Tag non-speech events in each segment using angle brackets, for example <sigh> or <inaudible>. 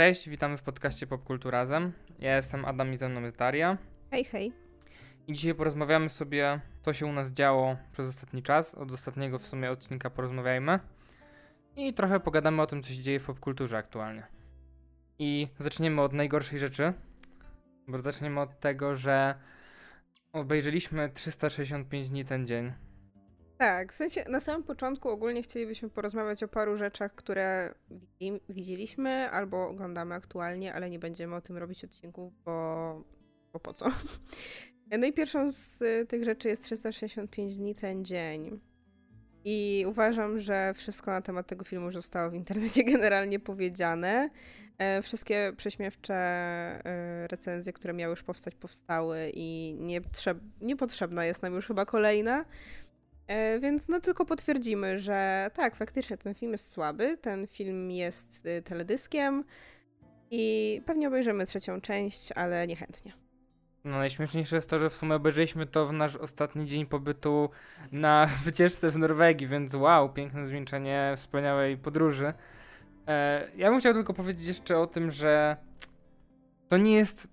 Cześć, witamy w podcaście Popkulturazem. Ja jestem Adam i ze mną jest Daria. Hej, hej. I dzisiaj porozmawiamy sobie, co się u nas działo przez ostatni czas. Od ostatniego w sumie odcinka porozmawiajmy. I trochę pogadamy o tym, co się dzieje w popkulturze aktualnie. I zaczniemy od najgorszej rzeczy. Bo zaczniemy od tego, że obejrzeliśmy 365 dni ten dzień. Tak, w sensie na samym początku ogólnie chcielibyśmy porozmawiać o paru rzeczach, które widzieliśmy albo oglądamy aktualnie, ale nie będziemy o tym robić odcinku, bo, bo po co? No i pierwszą z tych rzeczy jest 365 dni ten dzień. I uważam, że wszystko na temat tego filmu zostało w internecie <laughs> generalnie powiedziane. E, wszystkie prześmiewcze e, recenzje, które miały już powstać, powstały i nie niepotrzebna jest nam już chyba kolejna. E, więc no tylko potwierdzimy, że tak, faktycznie ten film jest słaby, ten film jest y, teledyskiem i pewnie obejrzymy trzecią część, ale niechętnie. No najśmieszniejsze jest to, że w sumie obejrzeliśmy to w nasz ostatni dzień pobytu na <laughs> wycieczce w Norwegii, więc wow, piękne zwieńczenie wspaniałej podróży. E, ja bym chciał tylko powiedzieć jeszcze o tym, że to nie jest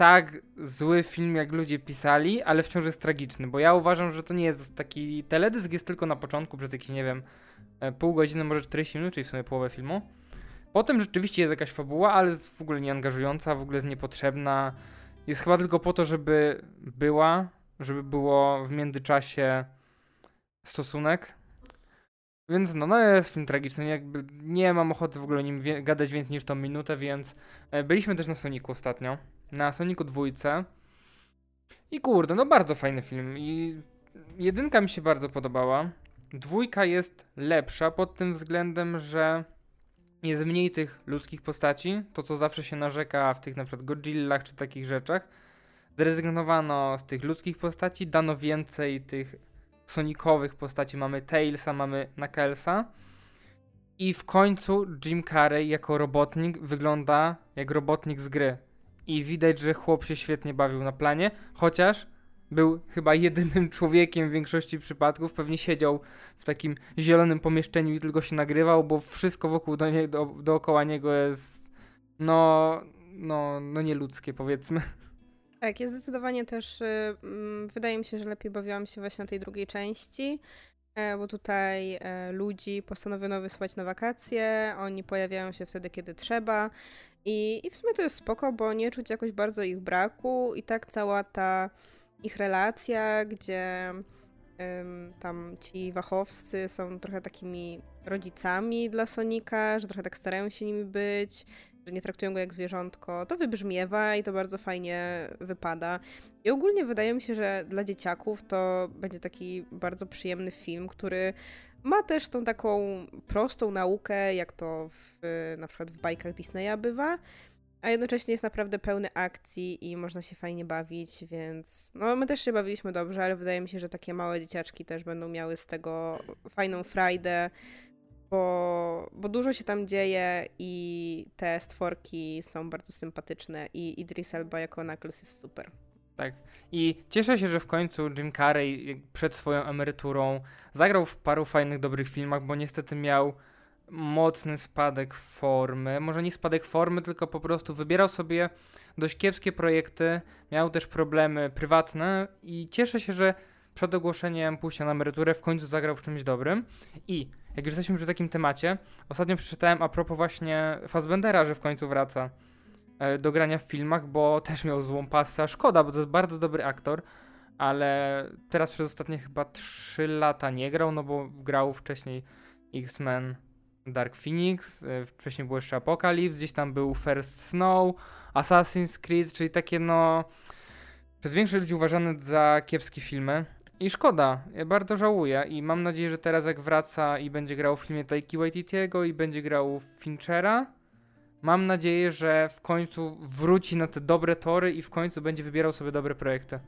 tak zły film, jak ludzie pisali, ale wciąż jest tragiczny, bo ja uważam, że to nie jest taki teledysk, jest tylko na początku, przez jakieś, nie wiem, e, pół godziny, może 40 minut, czyli w sumie połowę filmu. Potem rzeczywiście jest jakaś fabuła, ale jest w ogóle nieangażująca, w ogóle jest niepotrzebna. Jest chyba tylko po to, żeby była, żeby było w międzyczasie stosunek. Więc no, no jest film tragiczny, jakby nie mam ochoty w ogóle nim gadać więcej niż tą minutę, więc e, byliśmy też na Soniku ostatnio na Sonicu dwójce. I kurde, no bardzo fajny film. I jedynka mi się bardzo podobała. Dwójka jest lepsza pod tym względem, że jest mniej tych ludzkich postaci. To, co zawsze się narzeka w tych na przykład Godzillach czy takich rzeczach. Zrezygnowano z tych ludzkich postaci, dano więcej tych sonikowych postaci. Mamy Tailsa, mamy Knucklesa. I w końcu Jim Carrey jako robotnik wygląda jak robotnik z gry i widać, że chłop się świetnie bawił na planie, chociaż był chyba jedynym <laughs> człowiekiem w większości przypadków. Pewnie siedział w takim zielonym pomieszczeniu i tylko się nagrywał, bo wszystko wokół do nie, do, dookoła niego jest no, no, no nieludzkie powiedzmy. Tak, jest zdecydowanie też, yy, wydaje mi się, że lepiej bawiłam się właśnie na tej drugiej części, yy, bo tutaj yy, ludzi postanowiono wysłać na wakacje, oni pojawiają się wtedy, kiedy trzeba i, I w sumie to jest spoko, bo nie czuć jakoś bardzo ich braku i tak cała ta ich relacja, gdzie ym, tam ci wachowscy są trochę takimi rodzicami dla Sonika, że trochę tak starają się nimi być, że nie traktują go jak zwierzątko, to wybrzmiewa i to bardzo fajnie wypada. I ogólnie wydaje mi się, że dla dzieciaków to będzie taki bardzo przyjemny film, który ma też tą taką prostą naukę, jak to w, na przykład w bajkach Disneya bywa, a jednocześnie jest naprawdę pełny akcji i można się fajnie bawić, więc no my też się bawiliśmy dobrze, ale wydaje mi się, że takie małe dzieciaczki też będą miały z tego fajną frajdę, bo, bo dużo się tam dzieje i te stworki są bardzo sympatyczne i Idris Elba jako Knuckles jest super. Tak. I cieszę się, że w końcu Jim Carrey przed swoją emeryturą zagrał w paru fajnych, dobrych filmach, bo niestety miał mocny spadek formy. Może nie spadek formy, tylko po prostu wybierał sobie dość kiepskie projekty, miał też problemy prywatne i cieszę się, że przed ogłoszeniem pójścia na emeryturę w końcu zagrał w czymś dobrym. I jak już jesteśmy przy takim temacie, ostatnio przeczytałem a propos właśnie Fassbendera, że w końcu wraca. E, do grania w filmach, bo też miał złą pasę. Szkoda, bo to jest bardzo dobry aktor, ale teraz przez ostatnie chyba 3 lata nie grał, no bo grał wcześniej X-Men Dark Phoenix, e, wcześniej był jeszcze Apocalypse, gdzieś tam był First Snow, Assassin's Creed, czyli takie no przez większość ludzi uważane za kiepskie filmy. I szkoda, ja bardzo żałuję i mam nadzieję, że teraz jak wraca i będzie grał w filmie Taiki Waititiego i będzie grał Finchera, Mam nadzieję, że w końcu wróci na te dobre tory i w końcu będzie wybierał sobie dobre projekty.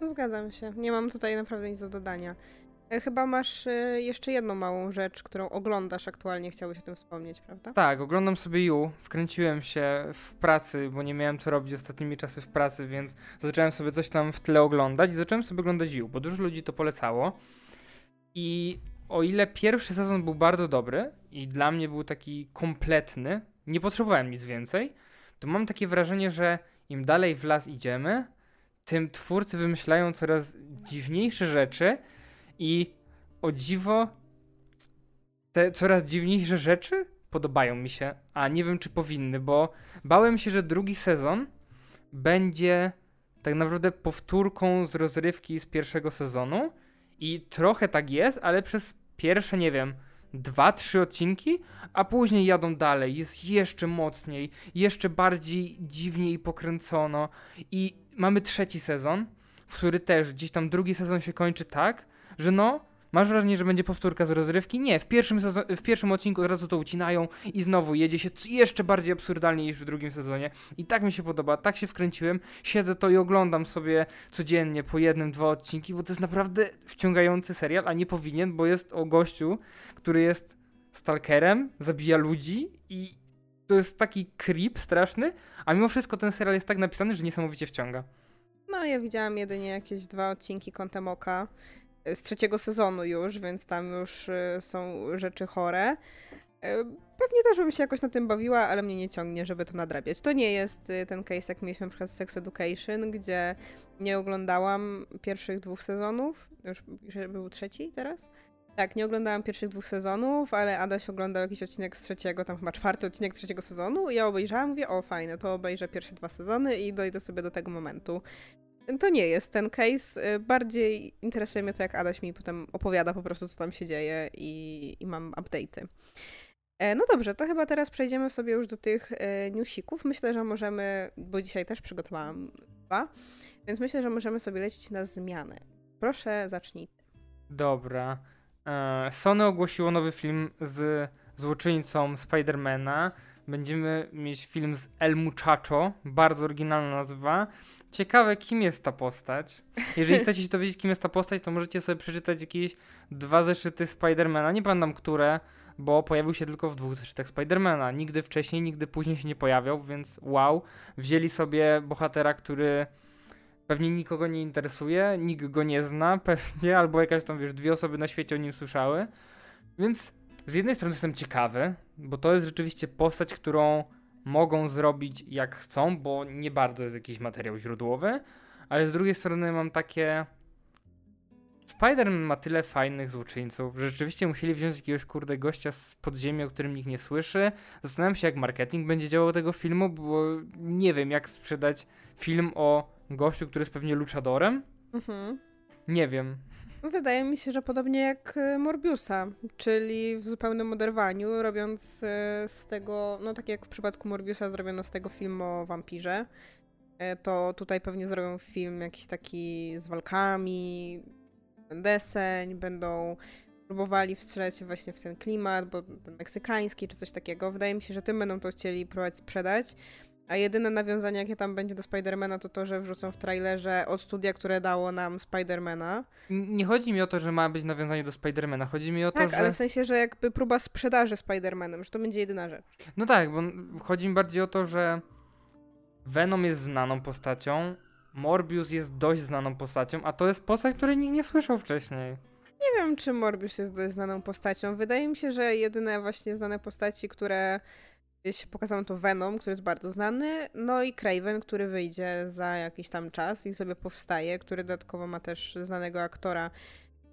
No, zgadzam się. Nie mam tutaj naprawdę nic do dodania. E, chyba masz e, jeszcze jedną małą rzecz, którą oglądasz aktualnie, chciałbyś o tym wspomnieć, prawda? Tak, oglądam sobie You. Wkręciłem się w pracy, bo nie miałem co robić ostatnimi czasy w pracy, więc zacząłem sobie coś tam w tle oglądać i zacząłem sobie oglądać You, bo dużo ludzi to polecało. I o ile pierwszy sezon był bardzo dobry i dla mnie był taki kompletny, nie potrzebowałem nic więcej, to mam takie wrażenie, że im dalej w las idziemy, tym twórcy wymyślają coraz dziwniejsze rzeczy i o dziwo te coraz dziwniejsze rzeczy podobają mi się, a nie wiem czy powinny, bo bałem się, że drugi sezon będzie tak naprawdę powtórką z rozrywki z pierwszego sezonu i trochę tak jest, ale przez pierwsze, nie wiem, dwa, trzy odcinki, a później jadą dalej, jest jeszcze mocniej, jeszcze bardziej dziwniej pokręcono i mamy trzeci sezon, w który też gdzieś tam drugi sezon się kończy tak, że no, Masz wrażenie, że będzie powtórka z rozrywki? Nie, w pierwszym, sezon, w pierwszym odcinku od razu to ucinają i znowu jedzie się jeszcze bardziej absurdalnie niż w drugim sezonie. I tak mi się podoba, tak się wkręciłem. Siedzę to i oglądam sobie codziennie po jednym, dwa odcinki, bo to jest naprawdę wciągający serial, a nie powinien, bo jest o gościu, który jest stalkerem, zabija ludzi i to jest taki creep straszny, a mimo wszystko ten serial jest tak napisany, że niesamowicie wciąga. No, ja widziałam jedynie jakieś dwa odcinki kątem oka z trzeciego sezonu już, więc tam już y, są rzeczy chore. Y, pewnie też bym się jakoś na tym bawiła, ale mnie nie ciągnie, żeby to nadrabiać. To nie jest ten case, jak mieliśmy na przykład Sex Education, gdzie nie oglądałam pierwszych dwóch sezonów. Już, już był trzeci teraz? Tak, nie oglądałam pierwszych dwóch sezonów, ale Adaś oglądał jakiś odcinek z trzeciego, tam chyba czwarty odcinek trzeciego sezonu i ja obejrzałam, mówię, o fajne, to obejrzę pierwsze dwa sezony i dojdę sobie do tego momentu to nie jest ten case. Y, bardziej interesuje mnie to, jak Adaś mi potem opowiada po prostu, co tam się dzieje i, i mam update'y. E, no dobrze, to chyba teraz przejdziemy sobie już do tych e, newsików. Myślę, że możemy, bo dzisiaj też przygotowałam dwa, więc myślę, że możemy sobie lecieć na zmianę. Proszę, zacznij. Dobra. E, Sony ogłosiło nowy film z złoczyńcą Spidermana. Będziemy mieć film z El Muchacho, bardzo oryginalna nazwa. Ciekawe, kim jest ta postać. Jeżeli <laughs> chcecie się dowiedzieć, kim jest ta postać, to możecie sobie przeczytać jakieś dwa zeszyty Spidermana. Nie pamiętam które, bo pojawił się tylko w dwóch zeszytach Spidermana. Nigdy wcześniej, nigdy później się nie pojawiał, więc wow. Wzięli sobie bohatera, który pewnie nikogo nie interesuje, nikt go nie zna, <laughs> pewnie, albo jakaś tam, wiesz, dwie osoby na świecie o nim słyszały. Więc z jednej strony jestem ciekawy, bo to jest rzeczywiście postać, którą mogą zrobić jak chcą, bo nie bardzo jest jakiś materiał źródłowy, ale z drugiej strony mam takie. Spider-Man ma tyle fajnych złoczyńców, że rzeczywiście musieli wziąć jakiegoś kurde gościa z podziemia, o którym nikt nie słyszy. Zastanawiam się, jak marketing będzie działał tego filmu, bo nie wiem, jak sprzedać film o gościu, który jest pewnie luchadorem. Mhm. Nie wiem. Wydaje mi się, że podobnie jak y, Morbiusa, czyli w zupełnym oderwaniu, robiąc y, z tego, no tak jak w przypadku Morbiusa zrobiono z tego film o wampirze, y, to tutaj pewnie zrobią film jakiś taki z walkami, deseń, będą próbowali wstrzelać właśnie w ten klimat, bo ten meksykański czy coś takiego. Wydaje mi się, że tym będą to chcieli próbować sprzedać. A jedyne nawiązanie, jakie tam będzie do Spidermana, to to, że wrzucą w trailerze od studia, które dało nam Spidermana. Nie chodzi mi o to, że ma być nawiązanie do Spidermana, chodzi mi o tak, to, że... ale w sensie, że jakby próba sprzedaży Spidermanem, że to będzie jedyna rzecz. No tak, bo chodzi mi bardziej o to, że Venom jest znaną postacią, Morbius jest dość znaną postacią, a to jest postać, której nikt nie słyszał wcześniej. Nie wiem, czy Morbius jest dość znaną postacią. Wydaje mi się, że jedyne właśnie znane postaci, które pokazano to Venom, który jest bardzo znany, no i Craven, który wyjdzie za jakiś tam czas i sobie powstaje, który dodatkowo ma też znanego aktora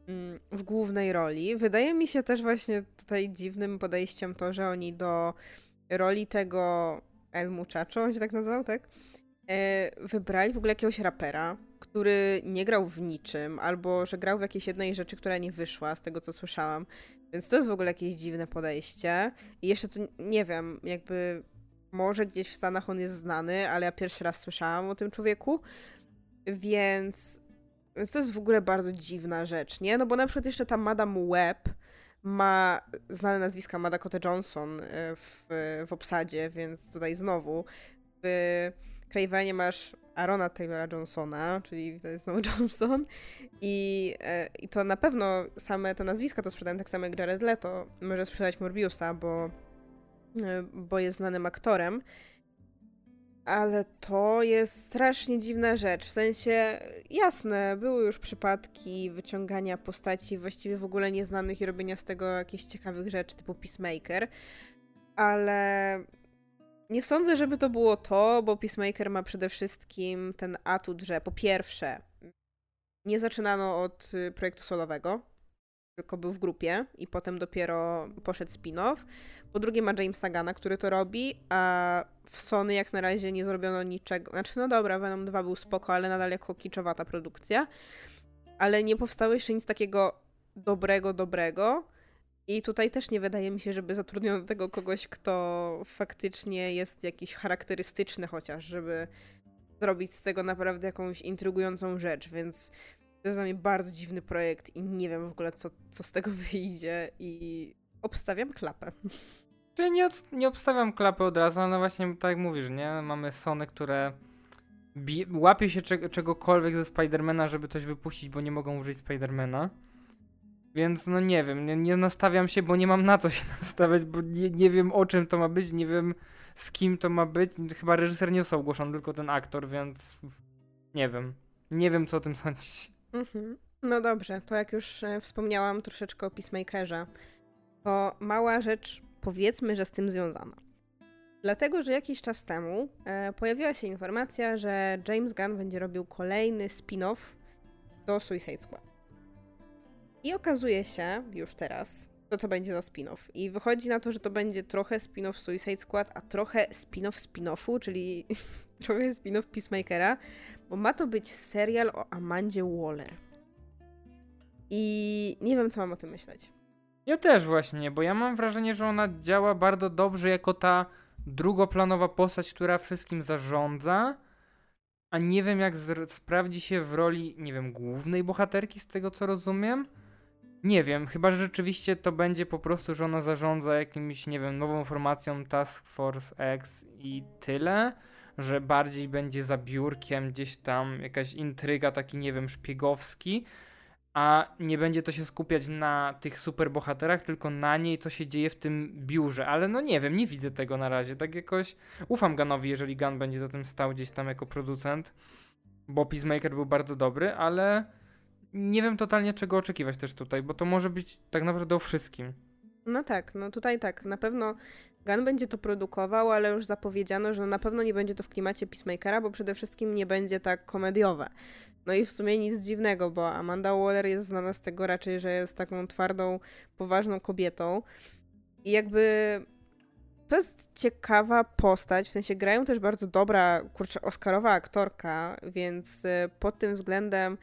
mm, w głównej roli. Wydaje mi się też właśnie tutaj dziwnym podejściem to, że oni do roli tego El Muchacho, on się tak nazywał, tak? E, wybrali w ogóle jakiegoś rapera, który nie grał w niczym, albo że grał w jakiejś jednej rzeczy, która nie wyszła, z tego co słyszałam. Więc to jest w ogóle jakieś dziwne podejście. I jeszcze to nie wiem, jakby może gdzieś w Stanach on jest znany, ale ja pierwszy raz słyszałam o tym człowieku. Więc, więc to jest w ogóle bardzo dziwna rzecz, nie? No bo na przykład jeszcze ta Madame Web ma znane nazwiska Madakota Johnson e, w, w obsadzie, więc tutaj znowu w Cravenie masz Arona Taylora Johnsona, czyli to jest znowu <laughs> Johnson. I, e, I to na pewno same te nazwiska to sprzedają, tak samo jak Jared Leto może sprzedać Morbiusa, bo, e, bo jest znanym aktorem. Ale to jest strasznie dziwna rzecz. W sensie, jasne, były już przypadki wyciągania postaci właściwie w ogóle nieznanych i robienia z tego jakichś ciekawych rzeczy, typu Peacemaker, ale nie sądzę, żeby to było to, bo Peacemaker ma przede wszystkim ten atut, że po pierwsze, nie zaczynano od y, projektu solowego, tylko był w grupie i potem dopiero poszedł spin-off. Po drugie ma Jamesa Gana, który to robi, a w Sony jak na razie nie zrobiono niczego. Znaczy, no dobra, Venom 2 był spoko, ale nadal jako kiczowata produkcja. Ale nie powstało jeszcze nic takiego dobrego, dobrego. I tutaj też nie wydaje mi się, żeby zatrudniono tego kogoś, kto faktycznie jest jakiś charakterystyczny chociaż, żeby zrobić z tego naprawdę jakąś intrygującą rzecz, więc to jest dla mnie bardzo dziwny projekt i nie wiem w ogóle, co, co z tego <laughs> wyjdzie i obstawiam klapę. Ja nie, od, nie obstawiam klapy od razu, ale właśnie tak jak mówisz, nie? Mamy Sony, które łapie się czeg czegokolwiek ze Spidermana, żeby coś wypuścić, bo nie mogą użyć Spidermana. Więc no nie wiem, nie, nie, nastawiam się, bo nie mam na co się <laughs> nastawiać, bo nie, nie wiem o czym to ma być, nie wiem z kim to ma być. Chyba reżyser nie został ogłoszony, tylko ten aktor, więc nie wiem. Nie wiem, co o tym sądzić. Mhm. No dobrze, to jak już e, wspomniałam troszeczkę o Peacemakerze, to mała rzecz, powiedzmy, że z tym związana. Dlatego, że jakiś czas temu e, pojawiła się informacja, że James Gunn będzie robił kolejny spin-off do Suicide Squad. I okazuje się już teraz, co to będzie za spin-off. I wychodzi na to, że to będzie trochę spin-off Suicide Squad, a trochę spin-off spin-offu, czyli <laughs> trochę spin-off Peacemakera, bo ma to być serial o Amandzie Waller. I nie wiem, co mam o tym myśleć. Ja też właśnie, bo ja mam wrażenie, że ona działa bardzo dobrze jako ta drugoplanowa postać, która wszystkim zarządza, a nie wiem, jak sprawdzi się w roli, nie wiem, głównej bohaterki, z tego co rozumiem. Nie wiem, chyba że rzeczywiście to będzie po prostu, że ona zarządza jakimś, nie wiem, nową formacją Task Force X i tyle, że bardziej będzie za biurkiem gdzieś tam jakaś intryga, taki, nie wiem, szpiegowski, a nie będzie to się skupiać na tych superbohaterach, tylko na niej, co się dzieje w tym biurze. Ale no nie wiem, nie widzę tego na razie. Tak jakoś ufam Ganowi, jeżeli Gun będzie za tym stał gdzieś tam jako producent, bo Peacemaker był bardzo dobry, ale nie wiem totalnie czego oczekiwać też tutaj, bo to może być tak naprawdę o wszystkim. No tak, no tutaj tak, na pewno Gun będzie to produkował, ale już zapowiedziano, że na pewno nie będzie to w klimacie Peacemakera, bo przede wszystkim nie będzie tak komediowe. No i w sumie nic dziwnego, bo Amanda Waller jest znana z tego raczej, że jest taką twardą, poważną kobietą. I jakby to jest ciekawa postać, w sensie grają też bardzo dobra, kurczę, Oscarowa aktorka, więc y, pod tym względem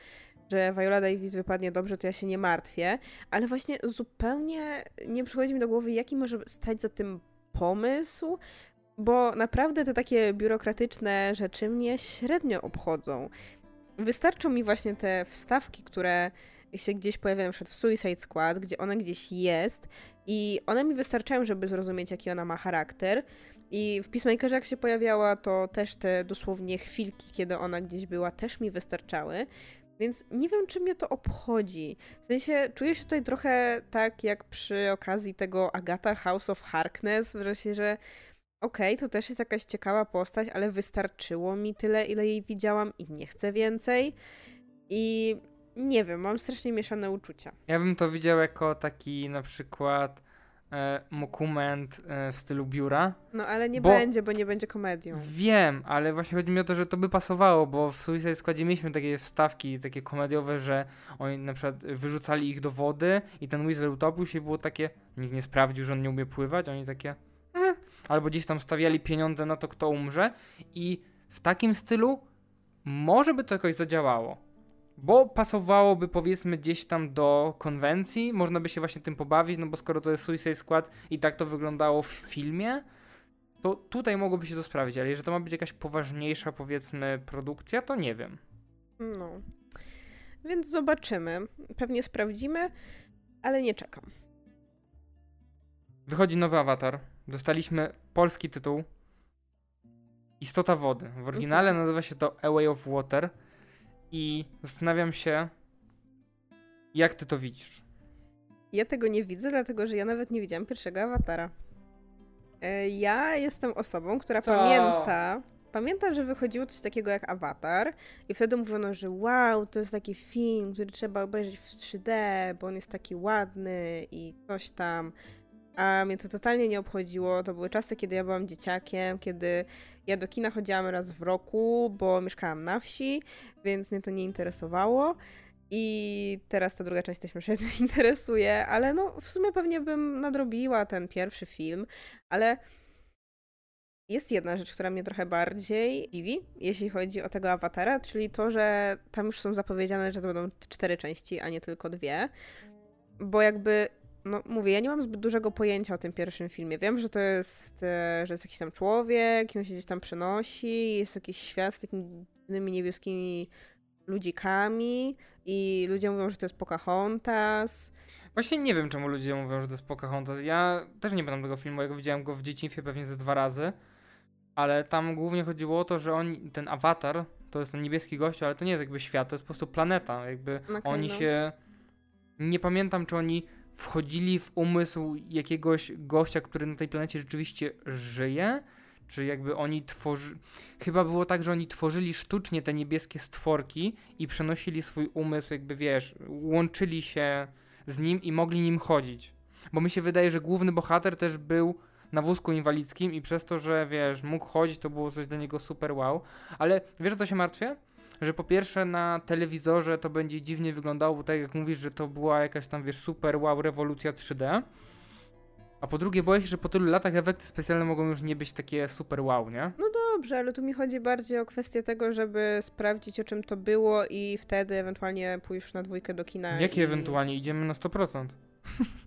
że Viola Davis wypadnie dobrze, to ja się nie martwię, ale właśnie zupełnie nie przychodzi mi do głowy, jaki może stać za tym pomysł, bo naprawdę te takie biurokratyczne rzeczy mnie średnio obchodzą. Wystarczą mi właśnie te wstawki, które się gdzieś pojawiają, na przykład w Suicide Squad, gdzie ona gdzieś jest i one mi wystarczają, żeby zrozumieć, jaki ona ma charakter. I w Peacemakerze jak się pojawiała, to też te dosłownie chwilki, kiedy ona gdzieś była, też mi wystarczały. Więc nie wiem, czy mnie to obchodzi. W sensie czuję się tutaj trochę tak, jak przy okazji tego Agata House of Harkness, w sensie, że okej, okay, to też jest jakaś ciekawa postać, ale wystarczyło mi tyle, ile jej widziałam i nie chcę więcej. I nie wiem, mam strasznie mieszane uczucia. Ja bym to widział jako taki na przykład e, mokument e, w stylu biura. No ale nie bo, będzie, bo nie będzie komedią. Wiem, ale właśnie chodzi mi o to, że to by pasowało, bo w Suicide Squadzie mieliśmy takie wstawki, takie komediowe, że oni na przykład wyrzucali ich do wody i ten Weasel utopił się i było takie, nikt nie sprawdził, że on nie umie pływać, oni takie, eh. albo gdzieś tam stawiali pieniądze na to, kto umrze i w takim stylu może by to jakoś zadziałało. Bo pasowałoby powiedzmy gdzieś tam do konwencji, można by się właśnie tym pobawić, no bo skoro to jest Suicide Squad i tak to wyglądało w filmie, to tutaj mogłoby się to sprawdzić, ale jeżeli to ma być jakaś poważniejsza powiedzmy produkcja, to nie wiem. No. Więc zobaczymy. Pewnie sprawdzimy, ale nie czekam. Wychodzi nowy awatar. Dostaliśmy polski tytuł. Istota wody. W oryginale mhm. nazywa się to A Way of Water. I zastanawiam się, jak ty to widzisz? Ja tego nie widzę, dlatego że ja nawet nie widziałam pierwszego awatara. E, ja jestem osobą, która Co? pamięta. Pamięta, że wychodziło coś takiego jak awatar, i wtedy mówiono, że wow, to jest taki film, który trzeba obejrzeć w 3D, bo on jest taki ładny i coś tam. A mnie to totalnie nie obchodziło. To były czasy, kiedy ja byłam dzieciakiem, kiedy ja do kina chodziłam raz w roku, bo mieszkałam na wsi, więc mnie to nie interesowało. I teraz ta druga część też mnie <laughs> interesuje, ale no w sumie pewnie bym nadrobiła ten pierwszy film, ale jest jedna rzecz, która mnie trochę bardziej dziwi, jeśli chodzi o tego awatara, czyli to, że tam już są zapowiedziane, że to będą cztery części, a nie tylko dwie. Bo jakby, no mówię, ja nie mam zbyt dużego pojęcia o tym pierwszym filmie. Wiem, że to jest, e, że jest jakiś tam człowiek, i on się gdzieś tam przenosi, jest jakiś świat z takimi niebieskimi ludzikami i ludzie mówią, że to jest Pocahontas. Właśnie nie wiem, czemu ludzie mówią, że to jest Pocahontas. Ja też nie pamiętam tego filmu, jak widziałem go w dzieciństwie pewnie ze dwa razy. Ale tam głównie chodziło o to, że on, ten awatar, to jest ten niebieski gość, ale to nie jest jakby świat, to jest po prostu planeta. Jakby okay, oni no. się. Nie pamiętam, czy oni wchodzili w umysł jakiegoś gościa, który na tej planecie rzeczywiście żyje, czy jakby oni tworzy... Chyba było tak, że oni tworzyli sztucznie te niebieskie stworki i przenosili swój umysł, jakby wiesz, łączyli się z nim i mogli nim chodzić. Bo mi się wydaje, że główny bohater też był na wózku inwalidzkim i przez to, że wiesz, mógł chodzić, to było coś dla niego super wow. Ale wiesz o co się martwię? Że po pierwsze na telewizorze to będzie dziwnie wyglądało, bo tak jak mówisz, że to była jakaś tam, wiesz, super wow rewolucja 3D. A po drugie, boję się, że po tylu latach efekty specjalne mogą już nie być takie super wow, nie? No dobrze, ale tu mi chodzi bardziej o kwestię tego, żeby sprawdzić, o czym to było i wtedy ewentualnie pójść na dwójkę do kina. Jakie i... ewentualnie? Idziemy na 100%.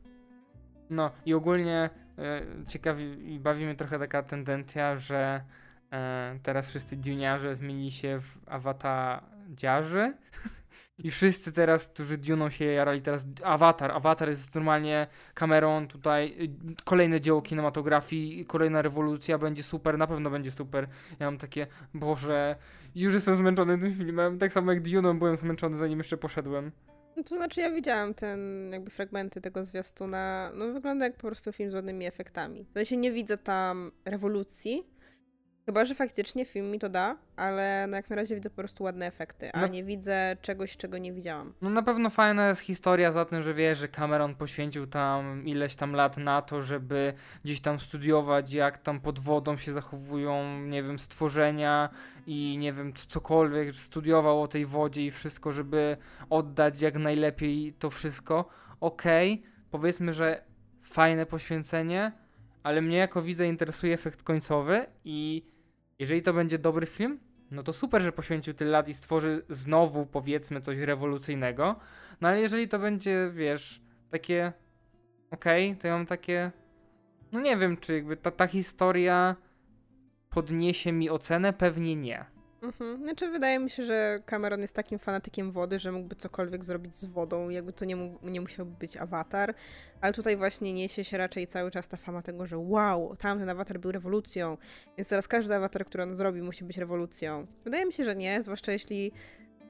<laughs> no i ogólnie e, ciekawi i bawi mnie trochę taka tendencja, że e, teraz wszyscy duniarze zmienili się w awatariarzy. <laughs> I wszyscy teraz, którzy Duną się jarali, teraz Avatar. Avatar jest normalnie kamerą tutaj, y, kolejne dzieło kinematografii, kolejna rewolucja, będzie super, na pewno będzie super. Ja mam takie, Boże, już jestem zmęczony tym filmem, tak samo jak Duną byłem zmęczony zanim jeszcze poszedłem. No to znaczy ja widziałam ten, jakby fragmenty tego zwiastuna, no wygląda jak po prostu film z ładnymi efektami. W sensie nie widzę tam rewolucji, Chyba, że faktycznie film mi to da, ale no jak na razie widzę po prostu ładne efekty, a no. nie widzę czegoś, czego nie widziałam. No na pewno fajna jest historia za tym, że wiesz, że Cameron poświęcił tam ileś tam lat na to, żeby gdzieś tam studiować, jak tam pod wodą się zachowują, nie wiem, stworzenia i nie wiem, cokolwiek, że studiował o tej wodzie i wszystko, żeby oddać jak najlepiej to wszystko. Okej, okay, powiedzmy, że fajne poświęcenie, ale mnie jako widza interesuje efekt końcowy i jeżeli to będzie dobry film, no to super, że poświęcił tyle lat i stworzy znowu, powiedzmy, coś rewolucyjnego. No ale jeżeli to będzie, wiesz, takie okej, okay, to ja mam takie no nie wiem, czy jakby ta, ta historia podniesie mi ocenę, pewnie nie. Mhm. Znaczy, wydaje mi się, że Cameron jest takim fanatykiem wody, że mógłby cokolwiek zrobić z wodą, jakby to nie, mógł, nie musiał być awatar, ale tutaj właśnie niesie się raczej cały czas ta fama tego, że wow, tamten awatar był rewolucją, więc teraz każdy awatar, który on zrobi, musi być rewolucją. Wydaje mi się, że nie, zwłaszcza jeśli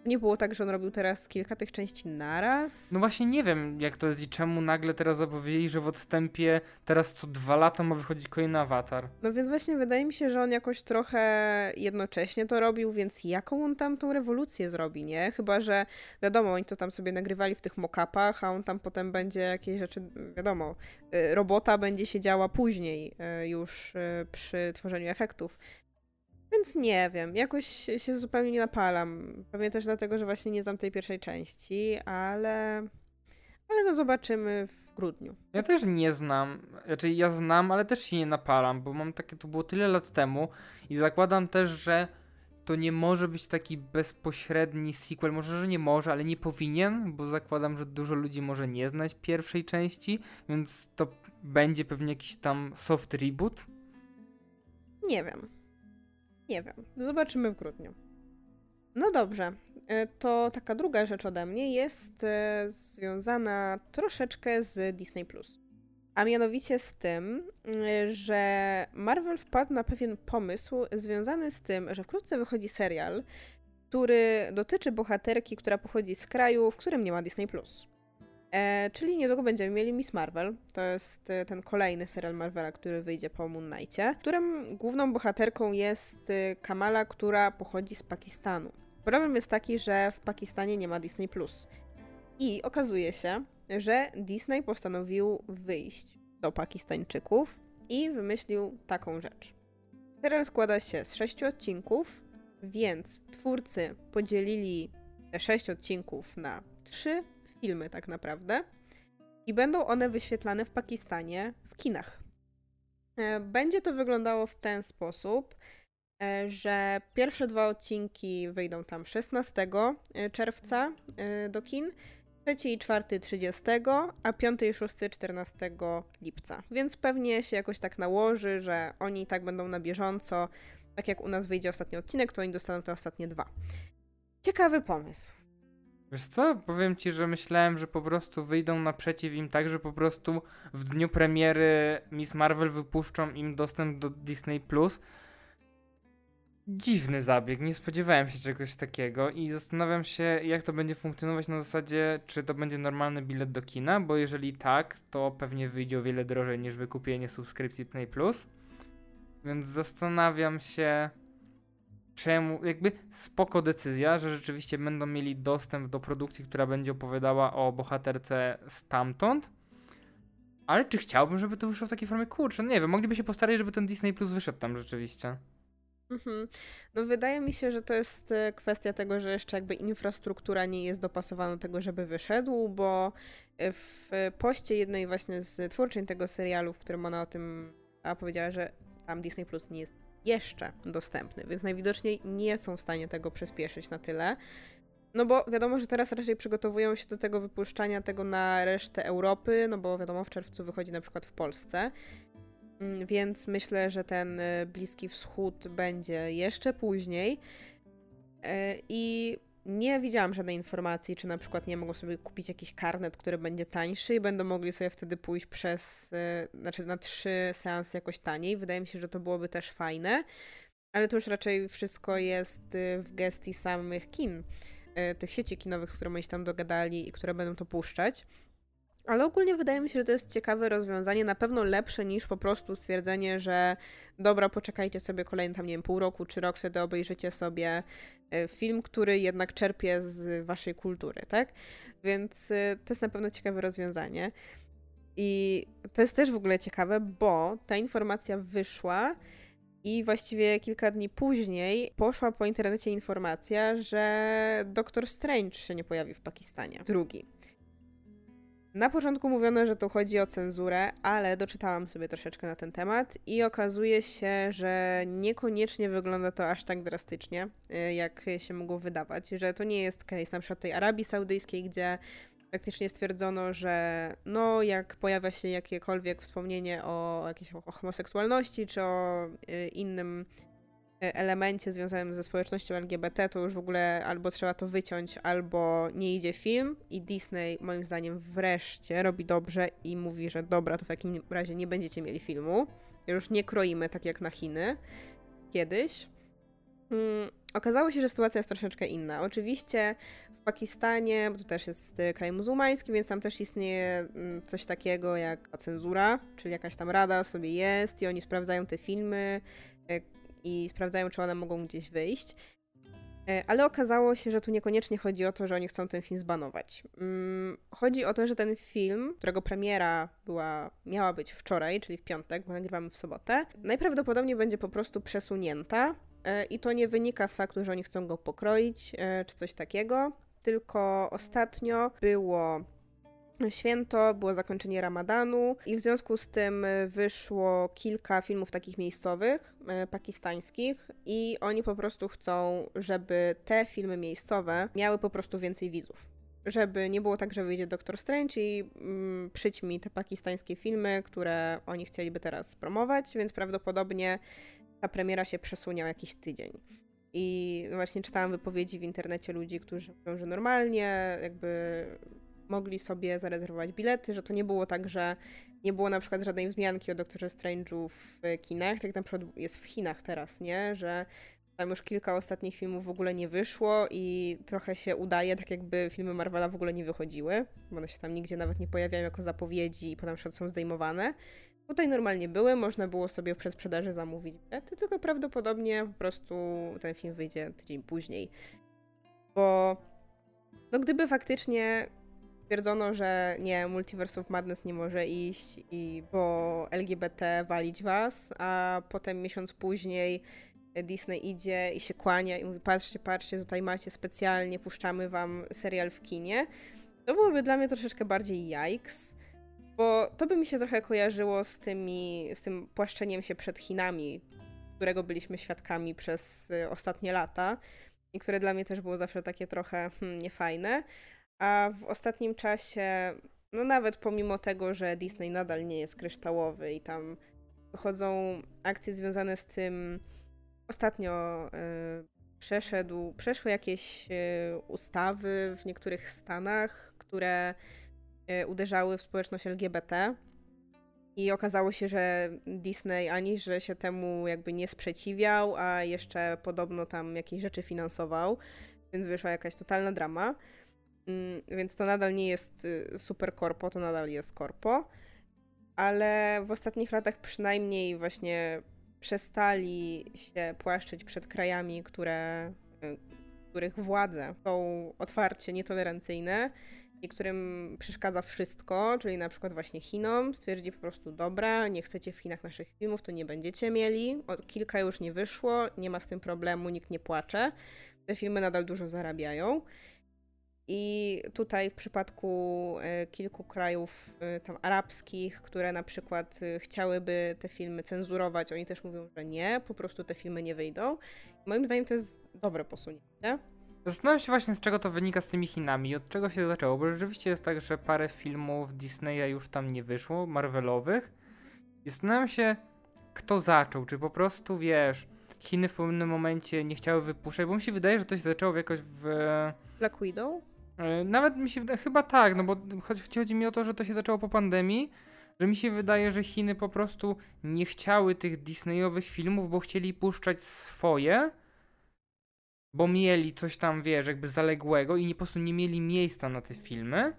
nie było tak, że on robił teraz kilka tych części naraz? No właśnie nie wiem, jak to jest i czemu nagle teraz zapowiedzieli, że w odstępie teraz co dwa lata ma wychodzić kolejny awatar. No więc właśnie wydaje mi się, że on jakoś trochę jednocześnie to robił, więc jaką on tam tą rewolucję zrobi, nie? Chyba, że wiadomo, oni to tam sobie nagrywali w tych mock-upach, a on tam potem będzie jakieś rzeczy, wiadomo, y, robota będzie się działa później y, już y, przy tworzeniu efektów. Więc nie wiem, jakoś się zupełnie nie napalam. Pewnie też dlatego, że właśnie nie znam tej pierwszej części, ale. Ale no zobaczymy w grudniu. Ja też nie znam. Znaczy ja znam, ale też się nie napalam, bo mam takie, to było tyle lat temu i zakładam też, że to nie może być taki bezpośredni sequel. Może, że nie może, ale nie powinien, bo zakładam, że dużo ludzi może nie znać pierwszej części, więc to będzie pewnie jakiś tam soft reboot. Nie wiem. Nie wiem. Zobaczymy w grudniu. No dobrze. E, to taka druga rzecz ode mnie jest e, związana troszeczkę z Disney. A mianowicie z tym, e, że Marvel wpadł na pewien pomysł związany z tym, że wkrótce wychodzi serial, który dotyczy bohaterki, która pochodzi z kraju, w którym nie ma Disney. E, czyli niedługo będziemy mieli Miss Marvel. To jest e, ten kolejny serial Marvela, który wyjdzie po Moon Knightie, którym główną bohaterką jest e, Kamala, która pochodzi z Pakistanu. Problem jest taki, że w Pakistanie nie ma Disney+. I okazuje się, że Disney postanowił wyjść do Pakistańczyków i wymyślił taką rzecz. Serial składa się z sześciu odcinków, więc twórcy podzielili te sześć odcinków na trzy filmy tak naprawdę i będą one wyświetlane w Pakistanie w kinach. E, będzie to wyglądało w ten sposób, e, że pierwsze dwa odcinki wyjdą tam 16 e, czerwca do kin, trzeci i czwarty 30, a piąty i szósty 14 lipca. Więc pewnie się jakoś tak nałoży, że oni tak będą na bieżąco. Tak jak u nas wyjdzie ostatni odcinek, to oni dostaną te ostatnie dwa. Ciekawy pomysł. Wiesz co, powiem ci, że myślałem, że po prostu wyjdą naprzeciw im tak, że po prostu w dniu premiery Miss Marvel wypuszczą im dostęp do Disney+. Plus. Dziwny zabieg, nie spodziewałem się czegoś takiego i zastanawiam się, jak to będzie funkcjonować na zasadzie, czy to będzie normalny bilet do kina, bo jeżeli tak, to pewnie wyjdzie o wiele drożej niż wykupienie subskrypcji Disney+. Plus. Więc zastanawiam się, czemu, jakby spoko decyzja, że rzeczywiście będą mieli dostęp do produkcji, która będzie opowiadała o bohaterce stamtąd. Ale czy chciałbym, żeby to wyszło w takiej formie? Kurczę, no nie wiem, mogliby się postarać, żeby ten Disney Plus wyszedł tam rzeczywiście. Mhm. No wydaje mi się, że to jest e, kwestia tego, że jeszcze jakby infrastruktura nie jest dopasowana do tego, żeby wyszedł, bo e, w poście jednej właśnie z twórczyń tego serialu, w którym ona o tym powiedziała, że tam Disney Plus nie jest jeszcze dostępny, więc najwidoczniej nie są w stanie tego przyspieszyć na tyle. No bo wiadomo, że teraz raczej przygotowują się do tego wypuszczania tego na resztę Europy, no bo wiadomo, w czerwcu wychodzi na przykład w Polsce. Mm, więc myślę, że ten y, Bliski Wschód będzie jeszcze później. E, I nie widziałam żadnej informacji, czy na przykład nie mogą sobie kupić jakiś karnet, który będzie tańszy i będą mogli sobie wtedy pójść przez, yy, znaczy na trzy seansy jakoś taniej. Wydaje mi się, że to byłoby też fajne, ale to już raczej wszystko jest y, w gestii samych kin, yy, tych sieci kinowych, z którymi się tam dogadali i które będą to puszczać. Ale ogólnie wydaje mi się, że to jest ciekawe rozwiązanie, na pewno lepsze niż po prostu stwierdzenie, że dobra, poczekajcie sobie kolejny tam, nie wiem, pół roku czy rok, wtedy obejrzycie sobie e, film, który jednak czerpie z waszej kultury, tak? Więc e, to jest na pewno ciekawe rozwiązanie. I to jest też w ogóle ciekawe, bo ta informacja wyszła i właściwie kilka dni później poszła po internecie informacja, że Doctor Strange się nie pojawi w Pakistanie. Drugi. Na początku mówiono, że tu chodzi o cenzurę, ale doczytałam sobie troszeczkę na ten temat i okazuje się, że niekoniecznie wygląda to aż tak drastycznie, y, jak się mogło wydawać, że to nie jest case na przykład tej Arabii Saudyjskiej, gdzie faktycznie stwierdzono, że no jak pojawia się jakiekolwiek wspomnienie o jakiejś homoseksualności czy o y, innym elemencie związanym ze społecznością LGBT, to już w ogóle albo trzeba to wyciąć, albo nie idzie film. I Disney, moim zdaniem, wreszcie robi dobrze i mówi, że dobra, to w takim razie nie będziecie mieli filmu. Już nie kroimy tak jak na Chiny kiedyś. Hmm, okazało się, że sytuacja jest troszeczkę inna. Oczywiście w Pakistanie, bo to też jest e, kraj muzułmański, więc tam też istnieje mm, coś takiego jak cenzura, czyli jakaś tam rada sobie jest i oni sprawdzają te filmy, e, i sprawdzają, czy one mogą gdzieś wyjść. E, ale okazało się, że tu niekoniecznie chodzi o to, że oni chcą ten film zbanować. Mm, chodzi o to, że ten film, którego premiera była, miała być wczoraj, czyli w piątek, bo nagrywamy w sobotę, najprawdopodobniej będzie po prostu przesunięta. E, I to nie wynika z faktu, że oni chcą go pokroić e, czy coś takiego, tylko ostatnio było święto, było zakończenie ramadanu i w związku z tym e, wyszło kilka filmów takich miejscowych, e, pakistańskich i oni po prostu chcą, żeby te filmy miejscowe miały po prostu więcej widzów. Żeby nie było tak, że wyjdzie Doctor Strange i mm, przyćmi te pakistańskie filmy, które oni chcieliby teraz promować, więc prawdopodobnie ta premiera się przesunie o jakiś tydzień. I właśnie czytałam wypowiedzi w internecie ludzi, którzy mówią, że normalnie jakby mogli sobie zarezerwować bilety, że to nie było tak, że nie było na przykład żadnej wzmianki o Doktorze Strange'u w kinach, tak na przykład jest w Chinach teraz, nie? Że tam już kilka ostatnich filmów w ogóle nie wyszło i trochę się udaje, tak jakby filmy Marvela w ogóle nie wychodziły, bo one się tam nigdzie nawet nie pojawiają jako zapowiedzi i potem są zdejmowane. Tutaj normalnie były, można było sobie w przedsprzedaży zamówić bilety, tylko prawdopodobnie po prostu ten film wyjdzie tydzień później. Bo no gdyby faktycznie stwierdzono, że nie, Multiverse of Madness nie może iść, i, bo LGBT walić was, a potem miesiąc później Disney idzie i się kłania i mówi patrzcie, patrzcie, tutaj macie specjalnie, puszczamy wam serial w kinie. To byłoby dla mnie troszeczkę bardziej yikes, bo to by mi się trochę kojarzyło z, tymi, z tym płaszczeniem się przed Chinami, którego byliśmy świadkami przez y, ostatnie lata i które dla mnie też było zawsze takie trochę hmm, niefajne. A w ostatnim czasie, no nawet pomimo tego, że Disney nadal nie jest kryształowy i tam wychodzą akcje związane z tym, ostatnio y, przeszedł, przeszły jakieś y, ustawy w niektórych stanach, które y, uderzały w społeczność LGBT. I okazało się, że Disney ani że się temu jakby nie sprzeciwiał, a jeszcze podobno tam jakieś rzeczy finansował, więc wyszła jakaś totalna drama. Mm, więc to nadal nie jest y, super korpo, to nadal jest korpo. Ale w ostatnich latach przynajmniej właśnie przestali się płaszczyć przed krajami, które, y, których władze są otwarcie nietolerancyjne niektórym przeszkadza wszystko, czyli na przykład właśnie Chinom, stwierdzi po prostu dobra, nie chcecie w Chinach naszych filmów, to nie będziecie mieli. Kilka już nie wyszło, nie ma z tym problemu, nikt nie płacze. Te filmy nadal dużo zarabiają. I tutaj w przypadku e, kilku krajów e, tam arabskich, które na przykład e, chciałyby te filmy cenzurować, oni też mówią, że nie, po prostu te filmy nie wyjdą. Moim zdaniem to jest dobre posunięcie. Zastanawiam się właśnie, z czego to wynika z tymi Chinami, od czego się zaczęło, bo rzeczywiście jest tak, że parę filmów Disneya już tam nie wyszło, Marvelowych. I zastanawiam się, kto zaczął, czy po prostu, wiesz, Chiny w pewnym momencie nie chciały wypuszczać, bo mi się wydaje, że to się zaczęło jakoś w... Black Widow? E, nawet mi się wydaje, chyba tak, no bo chodzi, chodzi mi o to, że to się zaczęło po pandemii, że mi się wydaje, że Chiny po prostu nie chciały tych Disneyowych filmów, bo chcieli puszczać swoje, bo mieli coś tam, wiesz, jakby zaległego i nie, po prostu nie mieli miejsca na te filmy.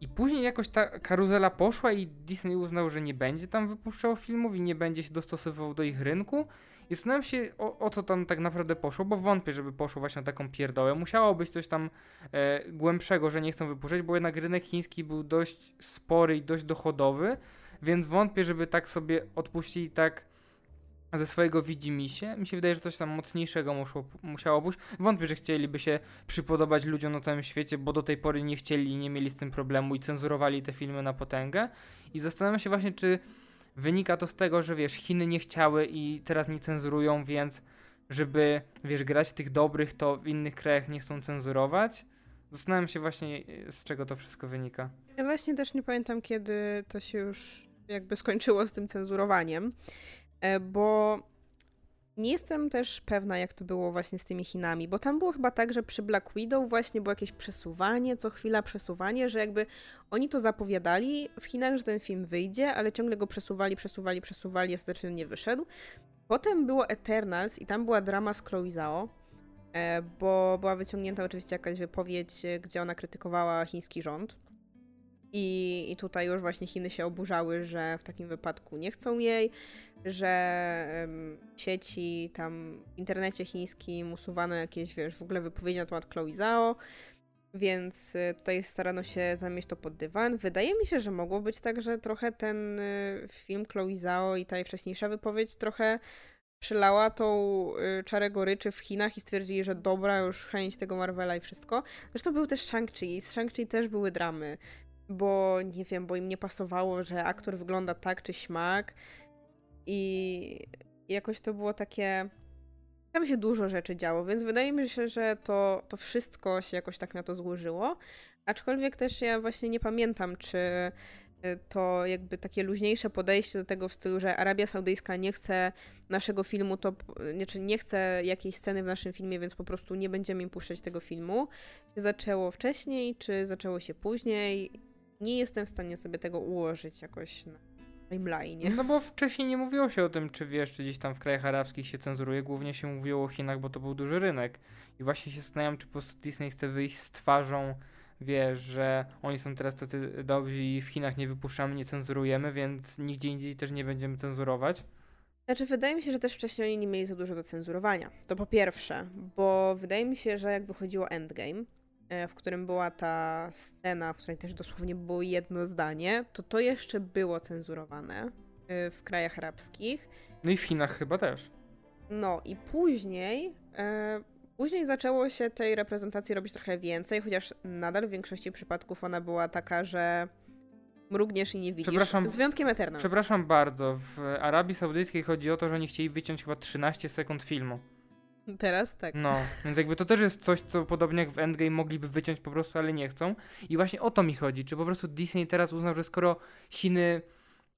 I później jakoś ta karuzela poszła i Disney uznał, że nie będzie tam wypuszczał filmów i nie będzie się dostosowywał do ich rynku. I zastanawiam się, o, o co tam tak naprawdę poszło, bo wątpię, żeby poszło właśnie na taką pierdołę. Musiało być coś tam e, głębszego, że nie chcą wypuszczać, bo jednak rynek chiński był dość spory i dość dochodowy, więc wątpię, żeby tak sobie odpuścili tak ze swojego widzimisię. Mi się wydaje, że coś tam mocniejszego muszło, musiało być. Wątpię, że chcieliby się przypodobać ludziom na całym świecie, bo do tej pory nie chcieli i nie mieli z tym problemu i cenzurowali te filmy na potęgę. I zastanawiam się właśnie, czy wynika to z tego, że wiesz, Chiny nie chciały i teraz nie cenzurują, więc żeby, wiesz, grać tych dobrych, to w innych krajach nie chcą cenzurować. Zastanawiam się właśnie, z czego to wszystko wynika. Ja właśnie też nie pamiętam, kiedy to się już jakby skończyło z tym cenzurowaniem. E, bo nie jestem też pewna, jak to było właśnie z tymi Chinami, bo tam było chyba tak, że przy Black Widow właśnie było jakieś przesuwanie, co chwila przesuwanie, że jakby oni to zapowiadali w Chinach, że ten film wyjdzie, ale ciągle go przesuwali, przesuwali, przesuwali, ostatecznie nie wyszedł. Potem było Eternals i tam była drama z Chloe Zhao, e, bo była wyciągnięta oczywiście jakaś wypowiedź, gdzie ona krytykowała chiński rząd i, I tutaj już właśnie Chiny się oburzały, że w takim wypadku nie chcą jej, że um, sieci tam w internecie chińskim usuwano jakieś, wiesz, w ogóle wypowiedzi na temat Chloe Zhao, więc y, tutaj starano się zamieść to pod dywan. Wydaje mi się, że mogło być tak, że trochę ten y, film Chloe Zhao i ta jej wcześniejsza wypowiedź trochę przylała tą y, czarę goryczy w Chinach i stwierdzili, że dobra, już chęć tego Marvela i wszystko. Zresztą był też Shang-Chi i z Shang-Chi też były dramy bo nie wiem, bo im nie pasowało, że aktor wygląda tak czy śmak i jakoś to było takie tam się dużo rzeczy działo, więc wydaje mi się, że to, to wszystko się jakoś tak na to złożyło. Aczkolwiek też ja właśnie nie pamiętam, czy y, to jakby takie luźniejsze podejście do tego w stylu, że Arabia Saudyjska nie chce naszego filmu, to znaczy nie chce jakiejś sceny w naszym filmie, więc po prostu nie będziemy im puszczać tego filmu. Czy zaczęło wcześniej, czy zaczęło się później? Nie jestem w stanie sobie tego ułożyć jakoś na timeline. No bo wcześniej nie mówiło się o tym, czy wiesz, czy gdzieś tam w krajach arabskich się cenzuruje. Głównie się mówiło o Chinach, bo to był duży rynek. I właśnie się zastanawiam, czy po prostu Disney chce wyjść z twarzą, wiesz, że oni są teraz tacy dobrzy i w Chinach nie wypuszczamy, nie cenzurujemy, więc nigdzie indziej też nie będziemy cenzurować. Znaczy, wydaje mi się, że też wcześniej oni nie mieli za dużo do cenzurowania. To po pierwsze, bo wydaje mi się, że jak wychodziło Endgame, w którym była ta scena, w której też dosłownie było jedno zdanie, to to jeszcze było cenzurowane e, w krajach arabskich. No i w Chinach chyba też. No i później, e, później zaczęło się tej reprezentacji robić trochę więcej, chociaż nadal w większości przypadków ona była taka, że mrugniesz i nie widzisz. Przepraszam, z wyjątkiem Eternals. Przepraszam bardzo, w Arabii Saudyjskiej chodzi o to, że oni chcieli wyciąć chyba 13 sekund filmu. Teraz tak. No, więc jakby to też jest coś, co podobnie jak w Endgame mogliby wyciąć po prostu, ale nie chcą. I właśnie o to mi chodzi, czy po prostu Disney teraz uznał, że skoro Chiny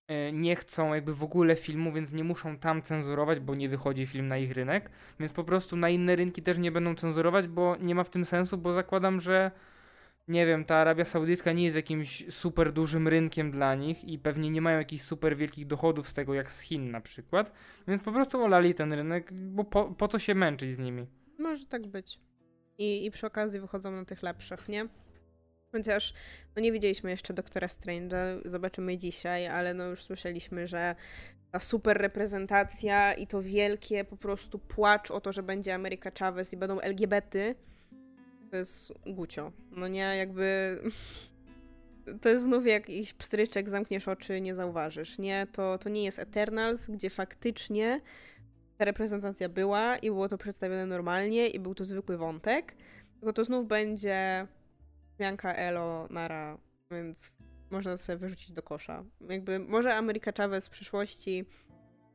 e, nie chcą jakby w ogóle filmu, więc nie muszą tam cenzurować, bo nie wychodzi film na ich rynek, więc po prostu na inne rynki też nie będą cenzurować, bo nie ma w tym sensu, bo zakładam, że nie wiem, ta Arabia Saudyjska nie jest jakimś super dużym rynkiem dla nich i pewnie nie mają jakichś super wielkich dochodów z tego, jak z Chin na przykład, więc po prostu olali ten rynek, bo po, po co się męczyć z nimi? Może tak być. I, I przy okazji wychodzą na tych lepszych, nie? Chociaż no nie widzieliśmy jeszcze Doktora Strange'a, zobaczymy dzisiaj, ale no już słyszeliśmy, że ta super reprezentacja i to wielkie po prostu płacz o to, że będzie Ameryka Chavez i będą LGBT, to jest gucio. No nie, jakby... <laughs> To jest znów jakiś pstryczek, zamkniesz oczy, nie zauważysz. Nie, to, to nie jest Eternals, gdzie faktycznie ta reprezentacja była i było to przedstawione normalnie i był to zwykły wątek. Tylko to znów będzie zmianka Elo, Nara, więc można sobie wyrzucić do kosza. Jakby może Ameryka Chavez w przyszłości,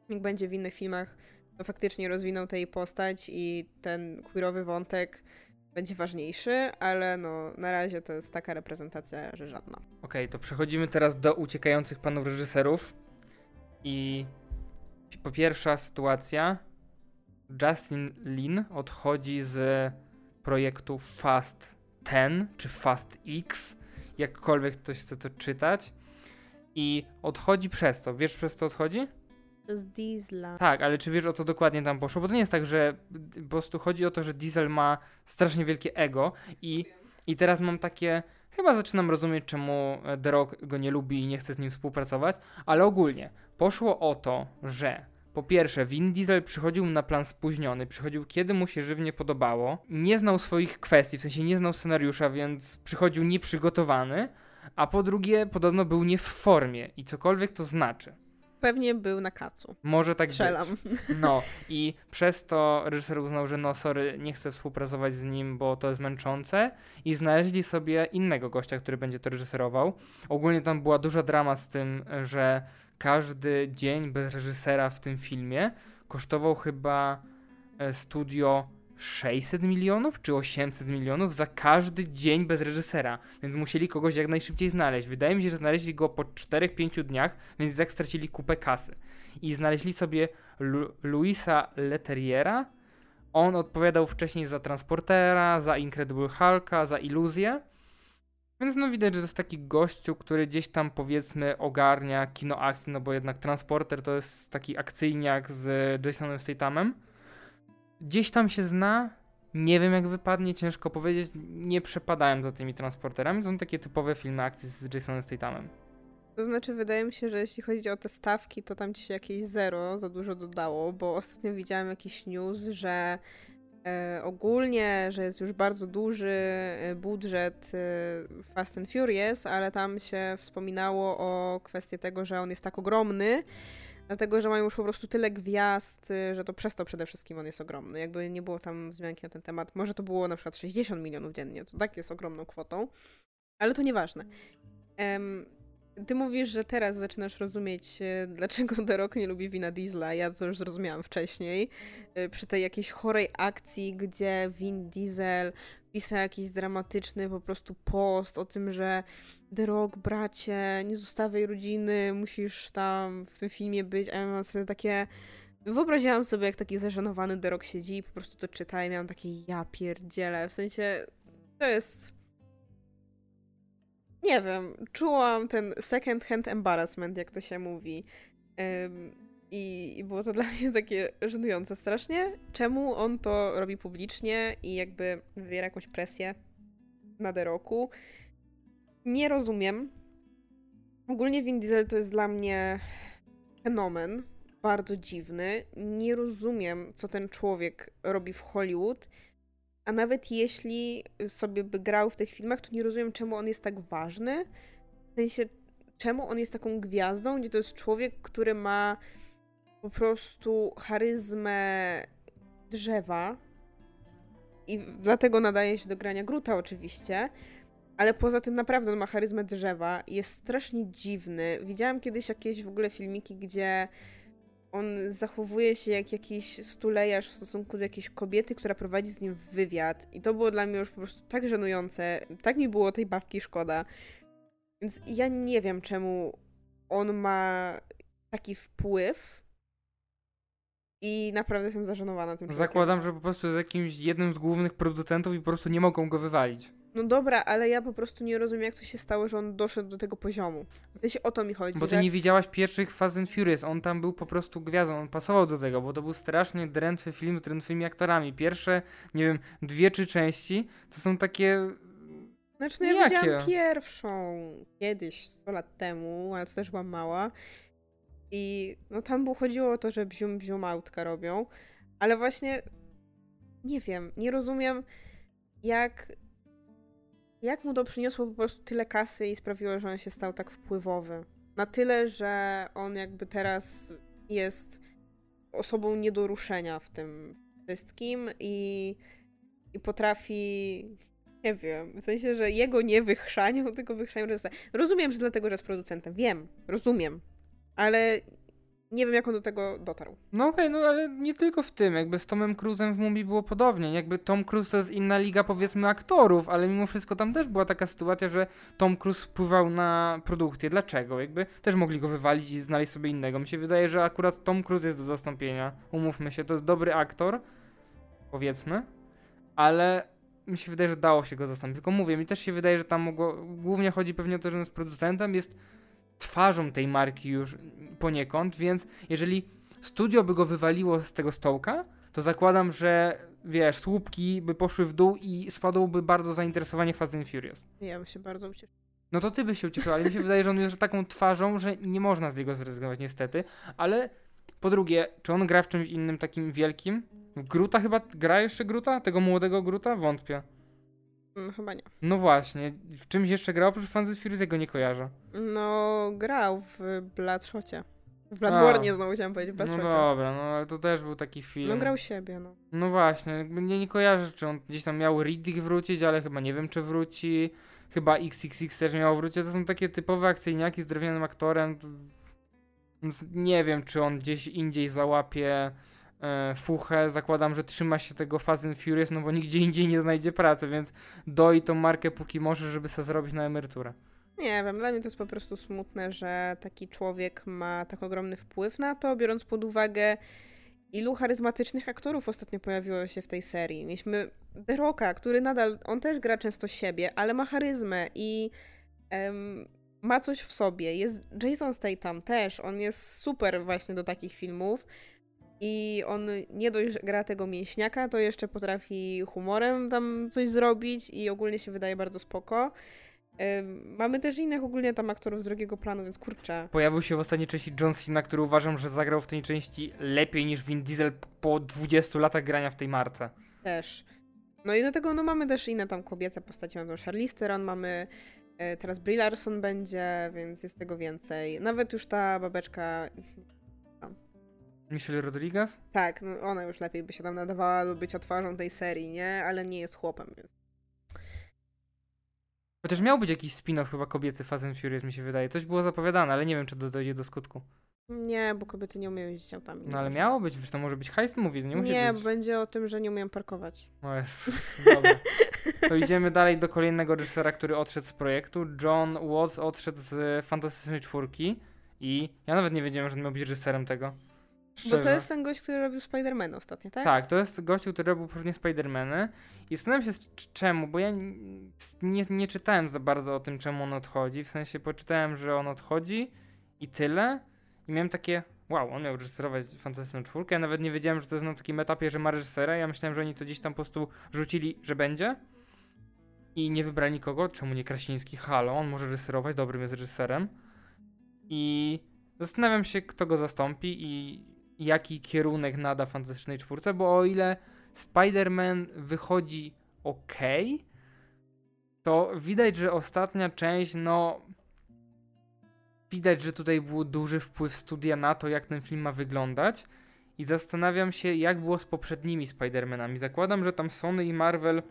jak będzie w innych filmach, to faktycznie rozwiną tej postać i ten queerowy wątek będzie ważniejszy, ale no na razie to jest taka reprezentacja, że żadna. Okej, okay, to przechodzimy teraz do uciekających panów reżyserów i po pierwsza sytuacja Justin Lin odchodzi z projektu Fast 10 czy Fast X, jakkolwiek ktoś chce to czytać i odchodzi przez to. Wiesz przez co odchodzi? Z Diesla. Tak, ale czy wiesz o co dokładnie tam poszło? Bo to nie jest tak, że po prostu chodzi o to, że Diesel ma strasznie wielkie ego i, i teraz mam takie. Chyba zaczynam rozumieć, czemu The Rock go nie lubi i nie chce z nim współpracować, ale ogólnie poszło o to, że po pierwsze, Vin Diesel przychodził na plan spóźniony, przychodził kiedy mu się żywnie podobało, nie znał swoich kwestii, w sensie nie znał scenariusza, więc przychodził nieprzygotowany, a po drugie, podobno był nie w formie i cokolwiek to znaczy. Pewnie był na kacu. Może tak Strzelam. być. No i przez to reżyser uznał, że no sorry, nie chce współpracować z nim, bo to jest męczące i znaleźli sobie innego gościa, który będzie to reżyserował. Ogólnie tam była duża drama z tym, że każdy dzień bez reżysera w tym filmie kosztował chyba e, studio 600 milionów czy 800 milionów za każdy dzień bez reżysera, więc musieli kogoś jak najszybciej znaleźć. Wydaje mi się, że znaleźli go po 4-5 dniach, więc tak stracili kupę kasy. I znaleźli sobie Lu Luisa Leterriera. On odpowiadał wcześniej za Transportera, za Incredible Hulka, za Iluzję. Więc no widać, że to jest taki gościu, który gdzieś tam powiedzmy ogarnia kino akcji, no bo jednak Transporter to jest taki akcyjniak z Jasonem Stathamem gdzieś tam się zna. Nie wiem jak wypadnie, ciężko powiedzieć. Nie przepadałem za tymi transporterami. Są takie typowe filmy akcji z Jasonem Stathamem. To znaczy, wydaje mi się, że jeśli chodzi o te stawki, to tam ci się jakieś zero za dużo dodało, bo ostatnio widziałem jakiś news, że e, ogólnie, że jest już bardzo duży e, budżet e, Fast and Furious, ale tam się wspominało o kwestii tego, że on jest tak ogromny, Dlatego, że mają już po prostu tyle gwiazd, y, że to przez to przede wszystkim on jest ogromny. Jakby nie było tam wzmianki na ten temat. Może to było na przykład 60 milionów dziennie, to tak jest ogromną kwotą, ale to nieważne. Um, ty mówisz, że teraz zaczynasz rozumieć, y, dlaczego <laughs> The Rock nie lubi wina Diesla. Ja to już zrozumiałam wcześniej. Y, przy tej jakiejś chorej akcji, gdzie Vin Diesel pisał jakiś dramatyczny po prostu post o tym, że The Rock, bracie, nie zostawiaj rodziny, musisz tam w tym filmie być, a ja mam wtedy takie... Wyobraziłam sobie, jak taki zażenowany The Rock siedzi i po prostu to czyta i miałam takie ja pierdzielę, w sensie to jest... Nie wiem, czułam ten second hand embarrassment, jak to się mówi. I, było to <laughs> dla mnie takie żenujące strasznie. Czemu on to robi publicznie i jakby wywiera jakąś presję na The Rocku? Nie rozumiem. Ogólnie Vin Diesel to jest dla mnie fenomen, bardzo dziwny. Nie rozumiem, co ten człowiek robi w Hollywood, A nawet jeśli sobie by grał w tych filmach, to nie rozumiem, czemu on jest tak ważny. W sensie, czemu on jest taką gwiazdą, gdzie to jest człowiek, który ma po prostu charyzmę drzewa i dlatego nadaje się do grania Gruta oczywiście, ale poza tym naprawdę on ma charyzmę drzewa jest strasznie dziwny. Widziałam kiedyś jakieś w ogóle filmiki, gdzie on zachowuje się jak jakiś stulejarz w stosunku do jakiejś kobiety, która prowadzi z nim wywiad. I to było dla mnie już po prostu tak żenujące. Tak mi było tej babki szkoda. Więc ja nie wiem, czemu on ma taki wpływ. I naprawdę jestem zażenowana tym Zakładam, że po prostu jest jakimś jednym z głównych producentów i po prostu nie mogą go wywalić. No dobra, ale ja po prostu nie rozumiem, jak to się stało, że on doszedł do tego poziomu. W o to mi chodzi. Bo ty że... nie widziałaś pierwszych Fast and Furious, on tam był po prostu gwiazdą, on pasował do tego, bo to był strasznie drętwy film z drętwymi aktorami. Pierwsze, nie wiem, dwie czy części to są takie... Znaczy, no ja widziałam pierwszą kiedyś, 100 lat temu, ale to też była mała. I no tam było, chodziło o to, że bzium bzium autka robią, ale właśnie nie wiem, nie rozumiem jak jak mu to przyniosło po prostu tyle kasy i sprawiło, że on się stał tak wpływowy. Na tyle, że on jakby teraz jest osobą nie do ruszenia w tym wszystkim i, i potrafi nie wiem, w sensie, że jego nie wychrzanią, tylko reżysera. Rozumiem, że dlatego, że jest producentem. Wiem, rozumiem. Ale nie wiem, jak on do tego dotarł. No okej, okay, no ale nie tylko w tym, jakby z Tomem Cruzem w Mumii było podobnie, jakby Tom Cruise to jest inna liga powiedzmy aktorów, ale mimo wszystko tam też była taka sytuacja, że Tom Cruise wpływał na produkcję. Dlaczego? Jakby też mogli go wywalić i znaleźć sobie innego. Mi się wydaje, że akurat Tom Cruise jest do zastąpienia, umówmy się, to jest dobry aktor, powiedzmy, ale mi się wydaje, że dało się go zastąpić. Tylko mówię, mi też się wydaje, że tam mogło, głównie chodzi pewnie o to, że on jest producentem, jest twarzą tej marki już poniekąd, więc jeżeli studio by go wywaliło z tego stołka, to zakładam, że wiesz, słupki by poszły w dół i spadłoby bardzo zainteresowanie Fast and Furious. Ja bym się bardzo ucieszył. No to ty byś się ucieszył, ale mi się wydaje, że on jest taką twarzą, że nie można z niego zrezygnować niestety, ale po drugie, czy on gra w czymś innym takim wielkim? W Gruta chyba gra jeszcze Gruta? Tego młodego Gruta? Wątpię. Mm, chyba nie. No właśnie. W czymś jeszcze grał oprócz Fans Furious? go nie kojarzę. No, grał w Bloodshocie. W Bloodborne znowu chciałem powiedzieć, w No dobra, no ale to też był taki film. No grał siebie, no. No właśnie, jakby nie, kojarzę, czy on gdzieś tam miał Riddick wrócić, ale chyba nie wiem, czy wróci. Chyba XXX też miał wrócić. To są takie typowe akcyjniaki z drewnianym aktorem. Więc nie wiem, czy on gdzieś indziej załapie fuchę. Zakładam, że trzyma się tego Fast and Furious, no bo nigdzie indziej nie znajdzie pracy, więc doi tą markę póki może, żeby sobie zarobić na emeryturę. Nie wiem, dla mnie to jest po prostu smutne, że taki człowiek ma tak ogromny wpływ na to, biorąc pod uwagę, ilu charyzmatycznych aktorów ostatnio pojawiło się w tej serii. Mieliśmy The Rocka, który nadal, on też gra często siebie, ale ma charyzmę i um, ma coś w sobie. Jest Jason Statham też, on jest super właśnie do takich filmów. I on nie dość gra tego mięśniaka, to jeszcze potrafi humorem tam coś zrobić i ogólnie się wydaje bardzo spoko. Mamy też innych ogólnie tam aktorów z drugiego planu, więc kurczę. Pojawił się w ostatniej części John Cena, który uważam, że zagrał w tej części lepiej niż Vin Diesel po 20 latach grania w tej marce. Też. No i do tego no mamy też inne tam kobiece postaci. Mamy Charlize Theron, mamy e, teraz Brie Larson będzie, więc jest tego więcej. Nawet już ta babeczka... No. Michelle Rodriguez? Tak, no ona już lepiej by się tam nadawała do bycia twarzą tej serii, nie? Ale nie jest chłopem, więc... Chociaż miał być jakiś spin-off chyba kobiecy Fast and Furious mi się wydaje. Coś było zapowiadane, ale nie wiem, czy to dojdzie do skutku. Nie, bo kobiety nie umieją jeździć autami. No ale miało być, wiesz, to może być heist movie, nie musi Nie, być. będzie o tym, że nie umiem parkować. O jest, <laughs> dobra. To idziemy dalej do kolejnego reżysera, który odszedł z projektu. John Watts odszedł z Fantastycznej Czwórki i ja nawet nie wiedziałem, że on miał być reżyserem tego. Szczerze. Bo to jest ten gość, który robił Spider-Man ostatnio, tak? Tak, to jest gość, który robił pewnie Spider-Many. I zastanawiam się czemu, bo ja nie, nie czytałem za bardzo o tym, czemu on odchodzi. W sensie poczytałem, że on odchodzi i tyle. I miałem takie, wow, on miał reżyserować Fantastyczną Czwórkę. Ja nawet nie wiedziałem, że to jest na takim etapie, że ma reżysera. Ja myślałem, że oni to gdzieś tam po prostu rzucili, że będzie. I nie wybrali nikogo. Czemu nie Krasiński? Halo, on może reżyserować, dobrym jest reżyserem. I zastanawiam się, kto go zastąpi i jaki kierunek nada Fantastycznej Czwórce, bo o ile Spider-Man wychodzi ok, to widać, że ostatnia część, no. Widać, że tutaj był duży wpływ studia na to, jak ten film ma wyglądać. I zastanawiam się, jak było z poprzednimi Spider-Manami. Zakładam, że tam Sony i Marvel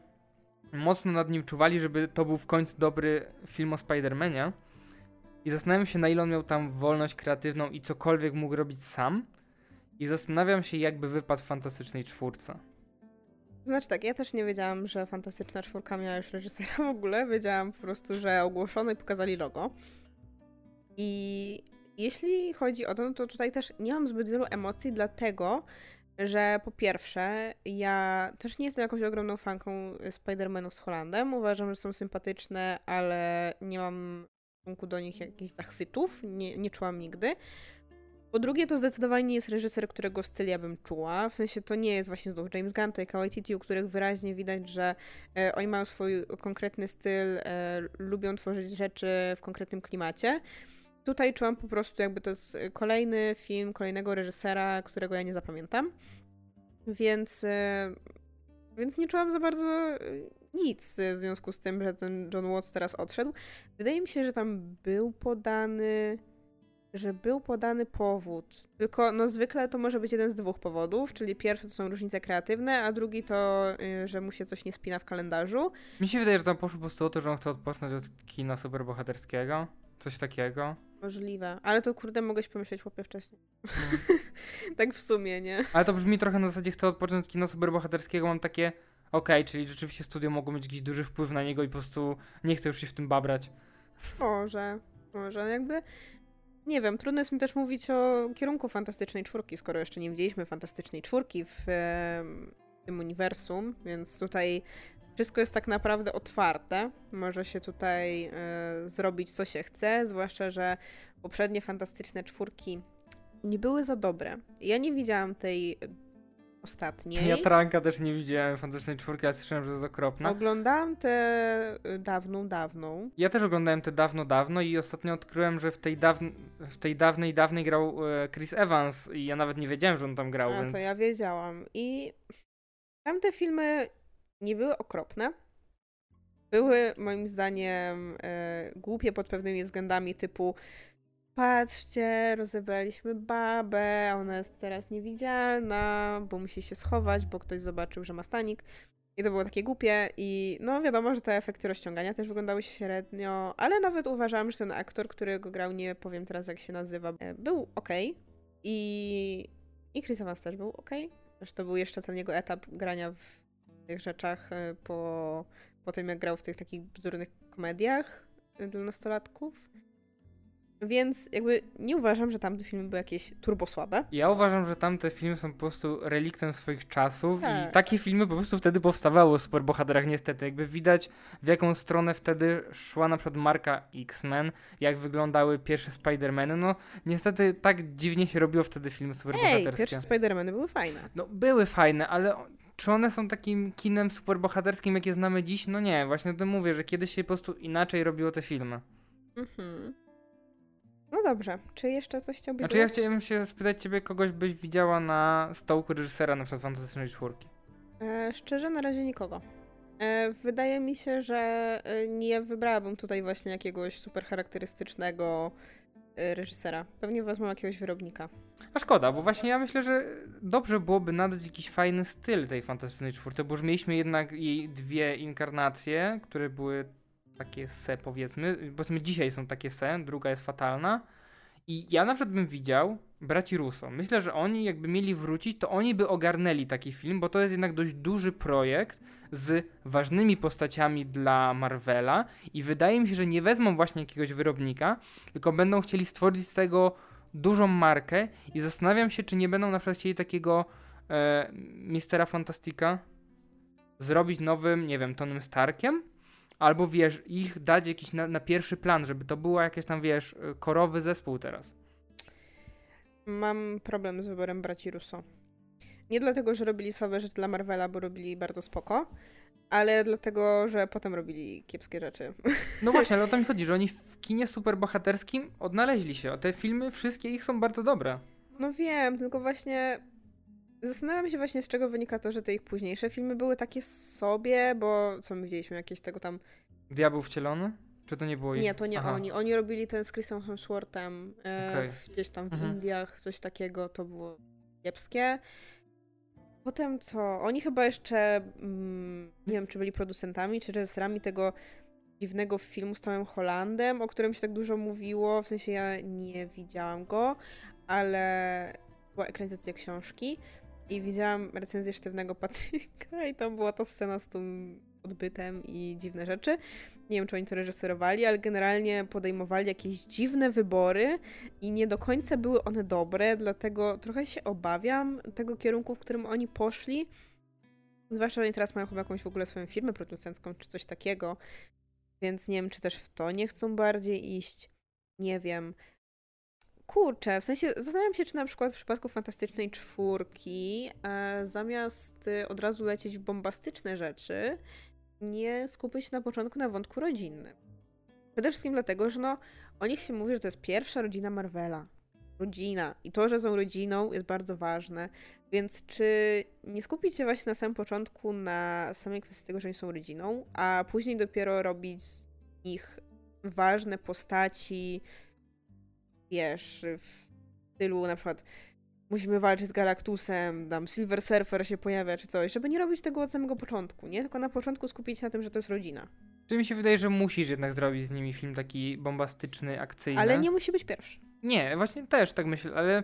mocno nad nim czuwali, żeby to był w końcu dobry film o Spider-Manie. I zastanawiam się, na ile on miał tam wolność kreatywną i cokolwiek mógł robić sam. I zastanawiam się, jakby wypadł w Fantastycznej Czwórce. Znaczy tak, ja też nie wiedziałam, że Fantastyczna Czwórka miała już reżysera w ogóle. Wiedziałam po prostu, że ogłoszono i pokazali logo. I jeśli chodzi o to, no to tutaj też nie mam zbyt wielu emocji, dlatego, że po pierwsze, ja też nie jestem jakąś ogromną fanką Spider-Manów z Holandem. Uważam, że są sympatyczne, ale nie mam w stosunku do nich jakichś zachwytów. Nie, nie czułam nigdy. Po drugie, to zdecydowanie nie jest reżyser, którego styl ja bym czuła. W sensie to nie jest właśnie znów James Gunn, Taika Waititi, u których wyraźnie widać, że e, oni mają swój konkretny styl, e, lubią tworzyć rzeczy w konkretnym klimacie. Tutaj czułam po prostu, jakby to jest kolejny film kolejnego reżysera, którego ja nie zapamiętam. Więc, e, więc nie czułam za bardzo e, nic w związku z tym, że ten John Watts teraz odszedł. Wydaje mi się, że tam był podany że był podany powód. Tylko no zwykle to może być jeden z dwóch powodów, czyli pierwszy to są różnice kreatywne, a drugi to, y, że mu się coś nie spina w kalendarzu. Mi się wydaje, że tam poszło po prostu o to, że on chce odpocząć od kina superbohaterskiego. Coś takiego. Możliwe, ale to kurde mogłeś pomyśleć chłopie wcześniej. Mm. <laughs> tak w sumie, nie? Ale to brzmi trochę na zasadzie chcę odpocząć od kina superbohaterskiego, mam takie okej, okay, czyli rzeczywiście studio mogło mieć jakiś duży wpływ na niego i po prostu nie chcę już się w tym babrać. Może, może jakby nie wiem, trudno jest mi też mówić o kierunku Fantastycznej Czwórki, skoro jeszcze nie widzieliśmy Fantastycznej Czwórki w, tym uniwersum, więc tutaj wszystko jest tak naprawdę otwarte. Może się tutaj e, zrobić co się chce, zwłaszcza, że poprzednie Fantastyczne Czwórki nie były za dobre. Ja nie widziałam tej ostatniej. Ja Tranka też nie widziałem Fantastycznej Czwórki, ale słyszałem, że jest okropna. Oglądałam tę y, dawną, dawną. Ja też oglądałem tę dawno, dawno i ostatnio odkryłem, że w tej, w tej dawnej, dawnej grał e, Chris Evans i ja nawet nie wiedziałem, że on tam grał, A, więc... to ja wiedziałam. I tamte filmy nie były okropne. Były moim zdaniem e, głupie pod pewnymi względami typu patrzcie, rozebraliśmy babę, ona jest teraz niewidzialna, bo musi się schować, bo ktoś zobaczył, że ma stanik. I to było takie głupie i no wiadomo, że te efekty rozciągania też wyglądały średnio, ale nawet uważam, że ten aktor, który go grał, nie powiem teraz jak się nazywa, e, był ok i, i Chris Evans też był ok. Zresztą to był jeszcze ten jego etap grania w tych rzeczach e, po, po tym, jak grał w tych takich bzdurnych komediach dla nastolatków. Więc jakby nie uważam, że tamte filmy były jakieś turbosłabe. Ja uważam, że tamte filmy są po prostu reliktem swoich czasów tak. i takie filmy po prostu wtedy powstawały o superbohaterach niestety. Jakby widać w jaką stronę wtedy szła na przykład marka X-Men, jak wyglądały pierwsze Spider-Many. No niestety tak dziwnie się robiło wtedy filmy superbohaterskie. Ej, pierwsze Spider-Many były fajne. No były fajne, ale czy one są takim kinem superbohaterskim, jakie znamy dziś? No nie, właśnie o tym mówię, że kiedyś się po prostu inaczej robiło te filmy. Mhm. No dobrze, czy jeszcze coś chciałbyś Znaczy ja chciałem się spytać ciebie, kogoś byś widziała na stołku reżysera na przykład Fantastycznej Czwórki? E, szczerze na razie nikogo. E, wydaje mi się, że e, nie wybrałabym tutaj właśnie jakiegoś super charakterystycznego e, reżysera. Pewnie wezmę jakiegoś wyrobnika. A szkoda, bo właśnie ja myślę, że dobrze byłoby nadać jakiś fajny styl tej Fantastycznej Czwórce, bo już mieliśmy jednak jej dwie inkarnacje, które były takie se powiedzmy, powiedzmy dzisiaj są takie se, druga jest fatalna. I ja na przykład bym widział braci Russo. Myślę, że oni jakby mieli wrócić, to oni by ogarnęli taki film, bo to jest jednak dość duży projekt z ważnymi postaciami dla Marvela i wydaje mi się, że nie wezmą właśnie jakiegoś wyrobnika, tylko będą chcieli stworzyć z tego dużą markę i zastanawiam się, czy nie będą na przykład chcieli takiego e, Mistera Fantastika zrobić nowym, nie wiem, Tonym Starkiem, albo wiesz, ich dać jakiś na, na pierwszy plan, żeby to było jakieś tam, wiesz, korowy zespół teraz. Mam problem z wyborem braci Russo. Nie dlatego, że robili słabe rzeczy dla Marvela, bo robili bardzo spoko, ale dlatego, że potem robili kiepskie rzeczy. <laughs> No właśnie, ale o to mi chodzi, że oni w kinie superbohaterskim odnaleźli się. Te filmy, wszystkie ich są bardzo dobre. No wiem, tylko właśnie Zastanawiam się właśnie, z czego wynika to, że te ich późniejsze filmy były takie sobie, bo co my widzieliśmy, jakieś tego tam... Diabeł wcielony? Czy to nie było ich? Nie, to nie Aha. oni. Oni robili ten z Chrisem Hemsworthem e, w, gdzieś tam w Mhm. Indiach, coś takiego, to było kiepskie. Potem co? Oni chyba jeszcze, mm, nie wiem, czy byli producentami, czy reżyserami tego dziwnego filmu z Tomem Hollandem, o którym się tak dużo mówiło, w sensie ja nie widziałam go, ale była ekranizacja książki i widziałam recenzję Sztywnego Patyka i tam była ta scena z tym odbytem i dziwne rzeczy. Nie wiem, czy oni to reżyserowali, ale generalnie podejmowali jakieś dziwne wybory i nie do końca były one dobre, dlatego trochę się obawiam tego kierunku, w którym oni poszli. Zwłaszcza, że oni teraz mają chyba jakąś w ogóle swoją firmę producencką czy coś takiego, więc nie wiem, czy też w to nie chcą bardziej iść. Nie wiem. Kurczę, w sensie zastanawiam się, czy na przykład w przypadku Fantastycznej Czwórki e, zamiast e, od razu lecieć w bombastyczne rzeczy, nie skupić się na początku na wątku rodzinnym. Przede wszystkim dlatego, że no, o nich się mówi, że to jest pierwsza rodzina Marvela. Rodzina. I to, że są rodziną jest bardzo ważne. Więc czy nie skupić się właśnie na samym początku na samej kwestii tego, że oni są rodziną, a później dopiero robić z nich ważne postaci, wiesz, w stylu na przykład musimy walczyć z Galactusem, tam Silver Surfer się pojawia czy coś, żeby nie robić tego od samego początku, nie? Tylko na początku skupić się na tym, że to jest rodzina. Czy mi się wydaje, że musisz jednak zrobić z nimi film taki bombastyczny, akcyjny. Ale nie musi być pierwszy. Nie, właśnie też tak myślę, ale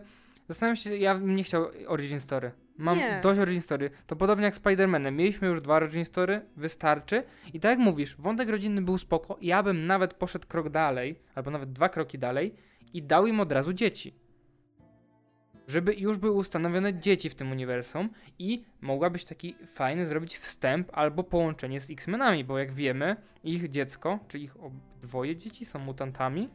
zastanawiam się, ja bym nie chciał origin story. Mam Nie. dość origin story. To podobnie jak Spider-Manem. Mieliśmy już dwa origin story, wystarczy. I tak jak mówisz, wątek rodzinny był spoko. Ja bym nawet poszedł krok dalej, albo nawet dwa kroki dalej i dał im od razu dzieci. Żeby już były ustanowione dzieci w tym uniwersum i mogła być taki fajny zrobić wstęp albo połączenie z X-Menami, bo jak wiemy, ich dziecko, czy ich dwoje dzieci są mutantami.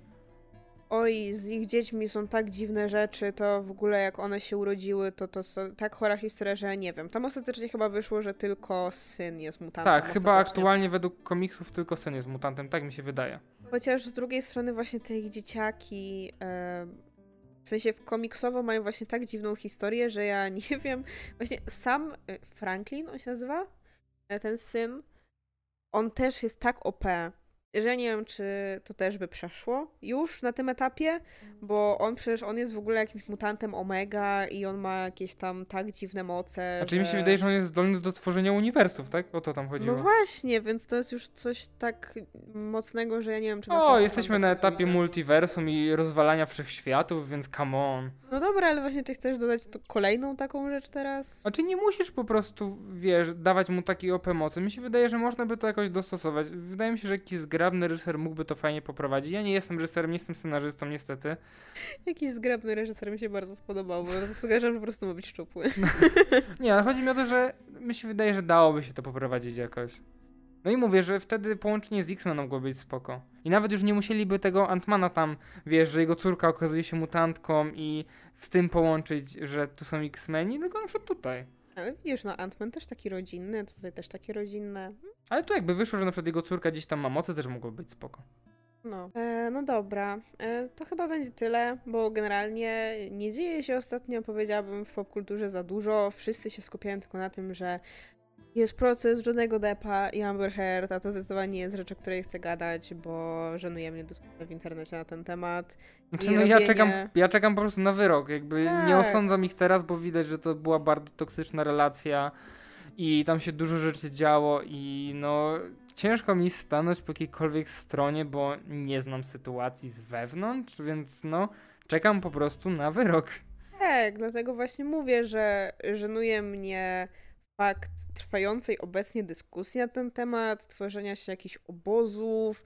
Oj, z ich dziećmi są tak dziwne rzeczy, to w ogóle jak one się urodziły, to to są tak chora historia, że nie wiem. Tam ostatecznie chyba wyszło, że tylko syn jest mutantem. Tak, chyba aktualnie według komiksów tylko syn jest mutantem, tak mi się wydaje. Chociaż z drugiej strony właśnie te ich dzieciaki, e, w sensie w komiksowo mają właśnie tak dziwną historię, że ja <laughs> nie wiem, właśnie sam e, Franklin, on się nazywa, E, ten syn, on też jest tak OP, że ja nie wiem, czy to też by przeszło już na tym etapie, bo on przecież, on jest w ogóle jakimś mutantem Omega i on ma jakieś tam tak dziwne moce, Znaczy że... mi się wydaje, że on jest zdolny do tworzenia uniwersów, tak? O to tam chodziło. No właśnie, więc to jest już coś tak mocnego, że ja nie wiem, czy na o, jesteśmy na etapie widzę. multiversum i rozwalania wszechświatów, więc come on. No dobra, ale właśnie czy chcesz dodać to kolejną taką rzecz teraz? Znaczy nie musisz po prostu, wiesz, dawać mu takiej OP mocy. Mi się wydaje, że można by to jakoś dostosować. Wydaje mi się, że jakiś zgrabny reżyser mógłby to fajnie poprowadzić. Ja nie jestem reżyserem, nie jestem scenarzystą niestety. Jakiś zgrabny reżyser mi się bardzo spodobał, bo sugeruję, że po prostu ma być szczupły. <laughs> Nie, ale chodzi mi o to, że mi się wydaje, że dałoby się to poprowadzić jakoś. No i mówię, że wtedy połączenie z X-Men mogło być spoko. I nawet już nie musieliby tego Antmana tam, wiesz, że jego córka okazuje się mutantką i z tym połączyć, że tu są X-Meni, tylko na przykład tutaj. Ale widzisz, no Ant-Man też taki rodzinny, tutaj też takie rodzinne. Ale tu jakby wyszło, że na przykład jego córka gdzieś tam ma mocy, też mogło być spoko. No. E, no dobra, e, to chyba będzie tyle, bo generalnie nie dzieje się ostatnio, powiedziałabym, w popkulturze za dużo. Wszyscy się skupiają tylko na tym, że jest proces Johnego Deppa i Amber Heard, a to zdecydowanie jest rzecz, o której chcę gadać, bo żenuje mnie dyskusja w internecie na ten temat. Znaczy, no ja robienie- czekam, ja czekam po prostu na wyrok. Jakby nie Tak. osądzam ich teraz, bo widać, że to była bardzo toksyczna relacja i tam się dużo rzeczy działo i no ciężko mi stanąć po jakiejkolwiek stronie, bo nie znam sytuacji z wewnątrz, więc no czekam po prostu na wyrok. Tak, dlatego właśnie mówię, że żenuje mnie fakt trwającej obecnie dyskusji na ten temat, tworzenia się jakichś obozów,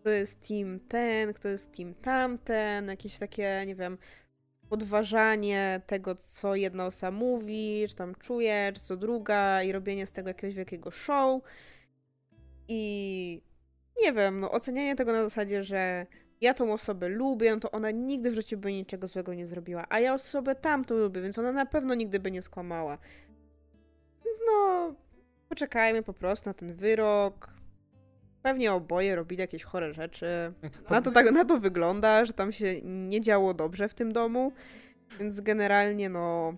kto jest team ten, kto jest team tamten, jakieś takie, nie wiem, podważanie tego, co jedna osoba mówi, czy tam czuje, czy co druga i robienie z tego jakiegoś wielkiego show. I nie wiem, no ocenianie tego na zasadzie, że ja tą osobę lubię, to ona nigdy w życiu by niczego złego nie zrobiła, a ja osobę tamtą lubię, więc ona na pewno nigdy by nie skłamała. Więc no, poczekajmy po prostu na ten wyrok. Pewnie oboje robili jakieś chore rzeczy. Na to, tak, na to wygląda, że tam się nie działo dobrze w tym domu, więc generalnie no...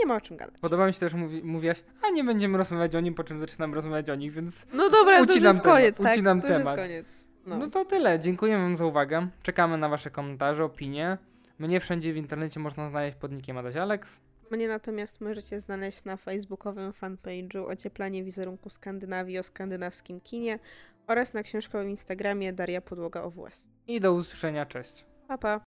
nie ma o czym gadać. Podoba mi się też, mówi, mówiłaś, a nie będziemy rozmawiać o nim, po czym zaczynam rozmawiać o nich, więc No dobra, to już Ucinam jest koniec, temat, tak? ucinam to temat. jest koniec. No. no. to tyle. Dziękuję wam za uwagę. Czekamy na wasze komentarze, opinie. Mnie wszędzie w internecie można znaleźć pod nickiem Adaś Alex. Mnie natomiast możecie znaleźć na facebookowym fanpage'u Ocieplanie wizerunku Skandynawii o skandynawskim kinie oraz na książkowym Instagramie Daria Podłoga OWS. I do usłyszenia, cześć. Pa, pa.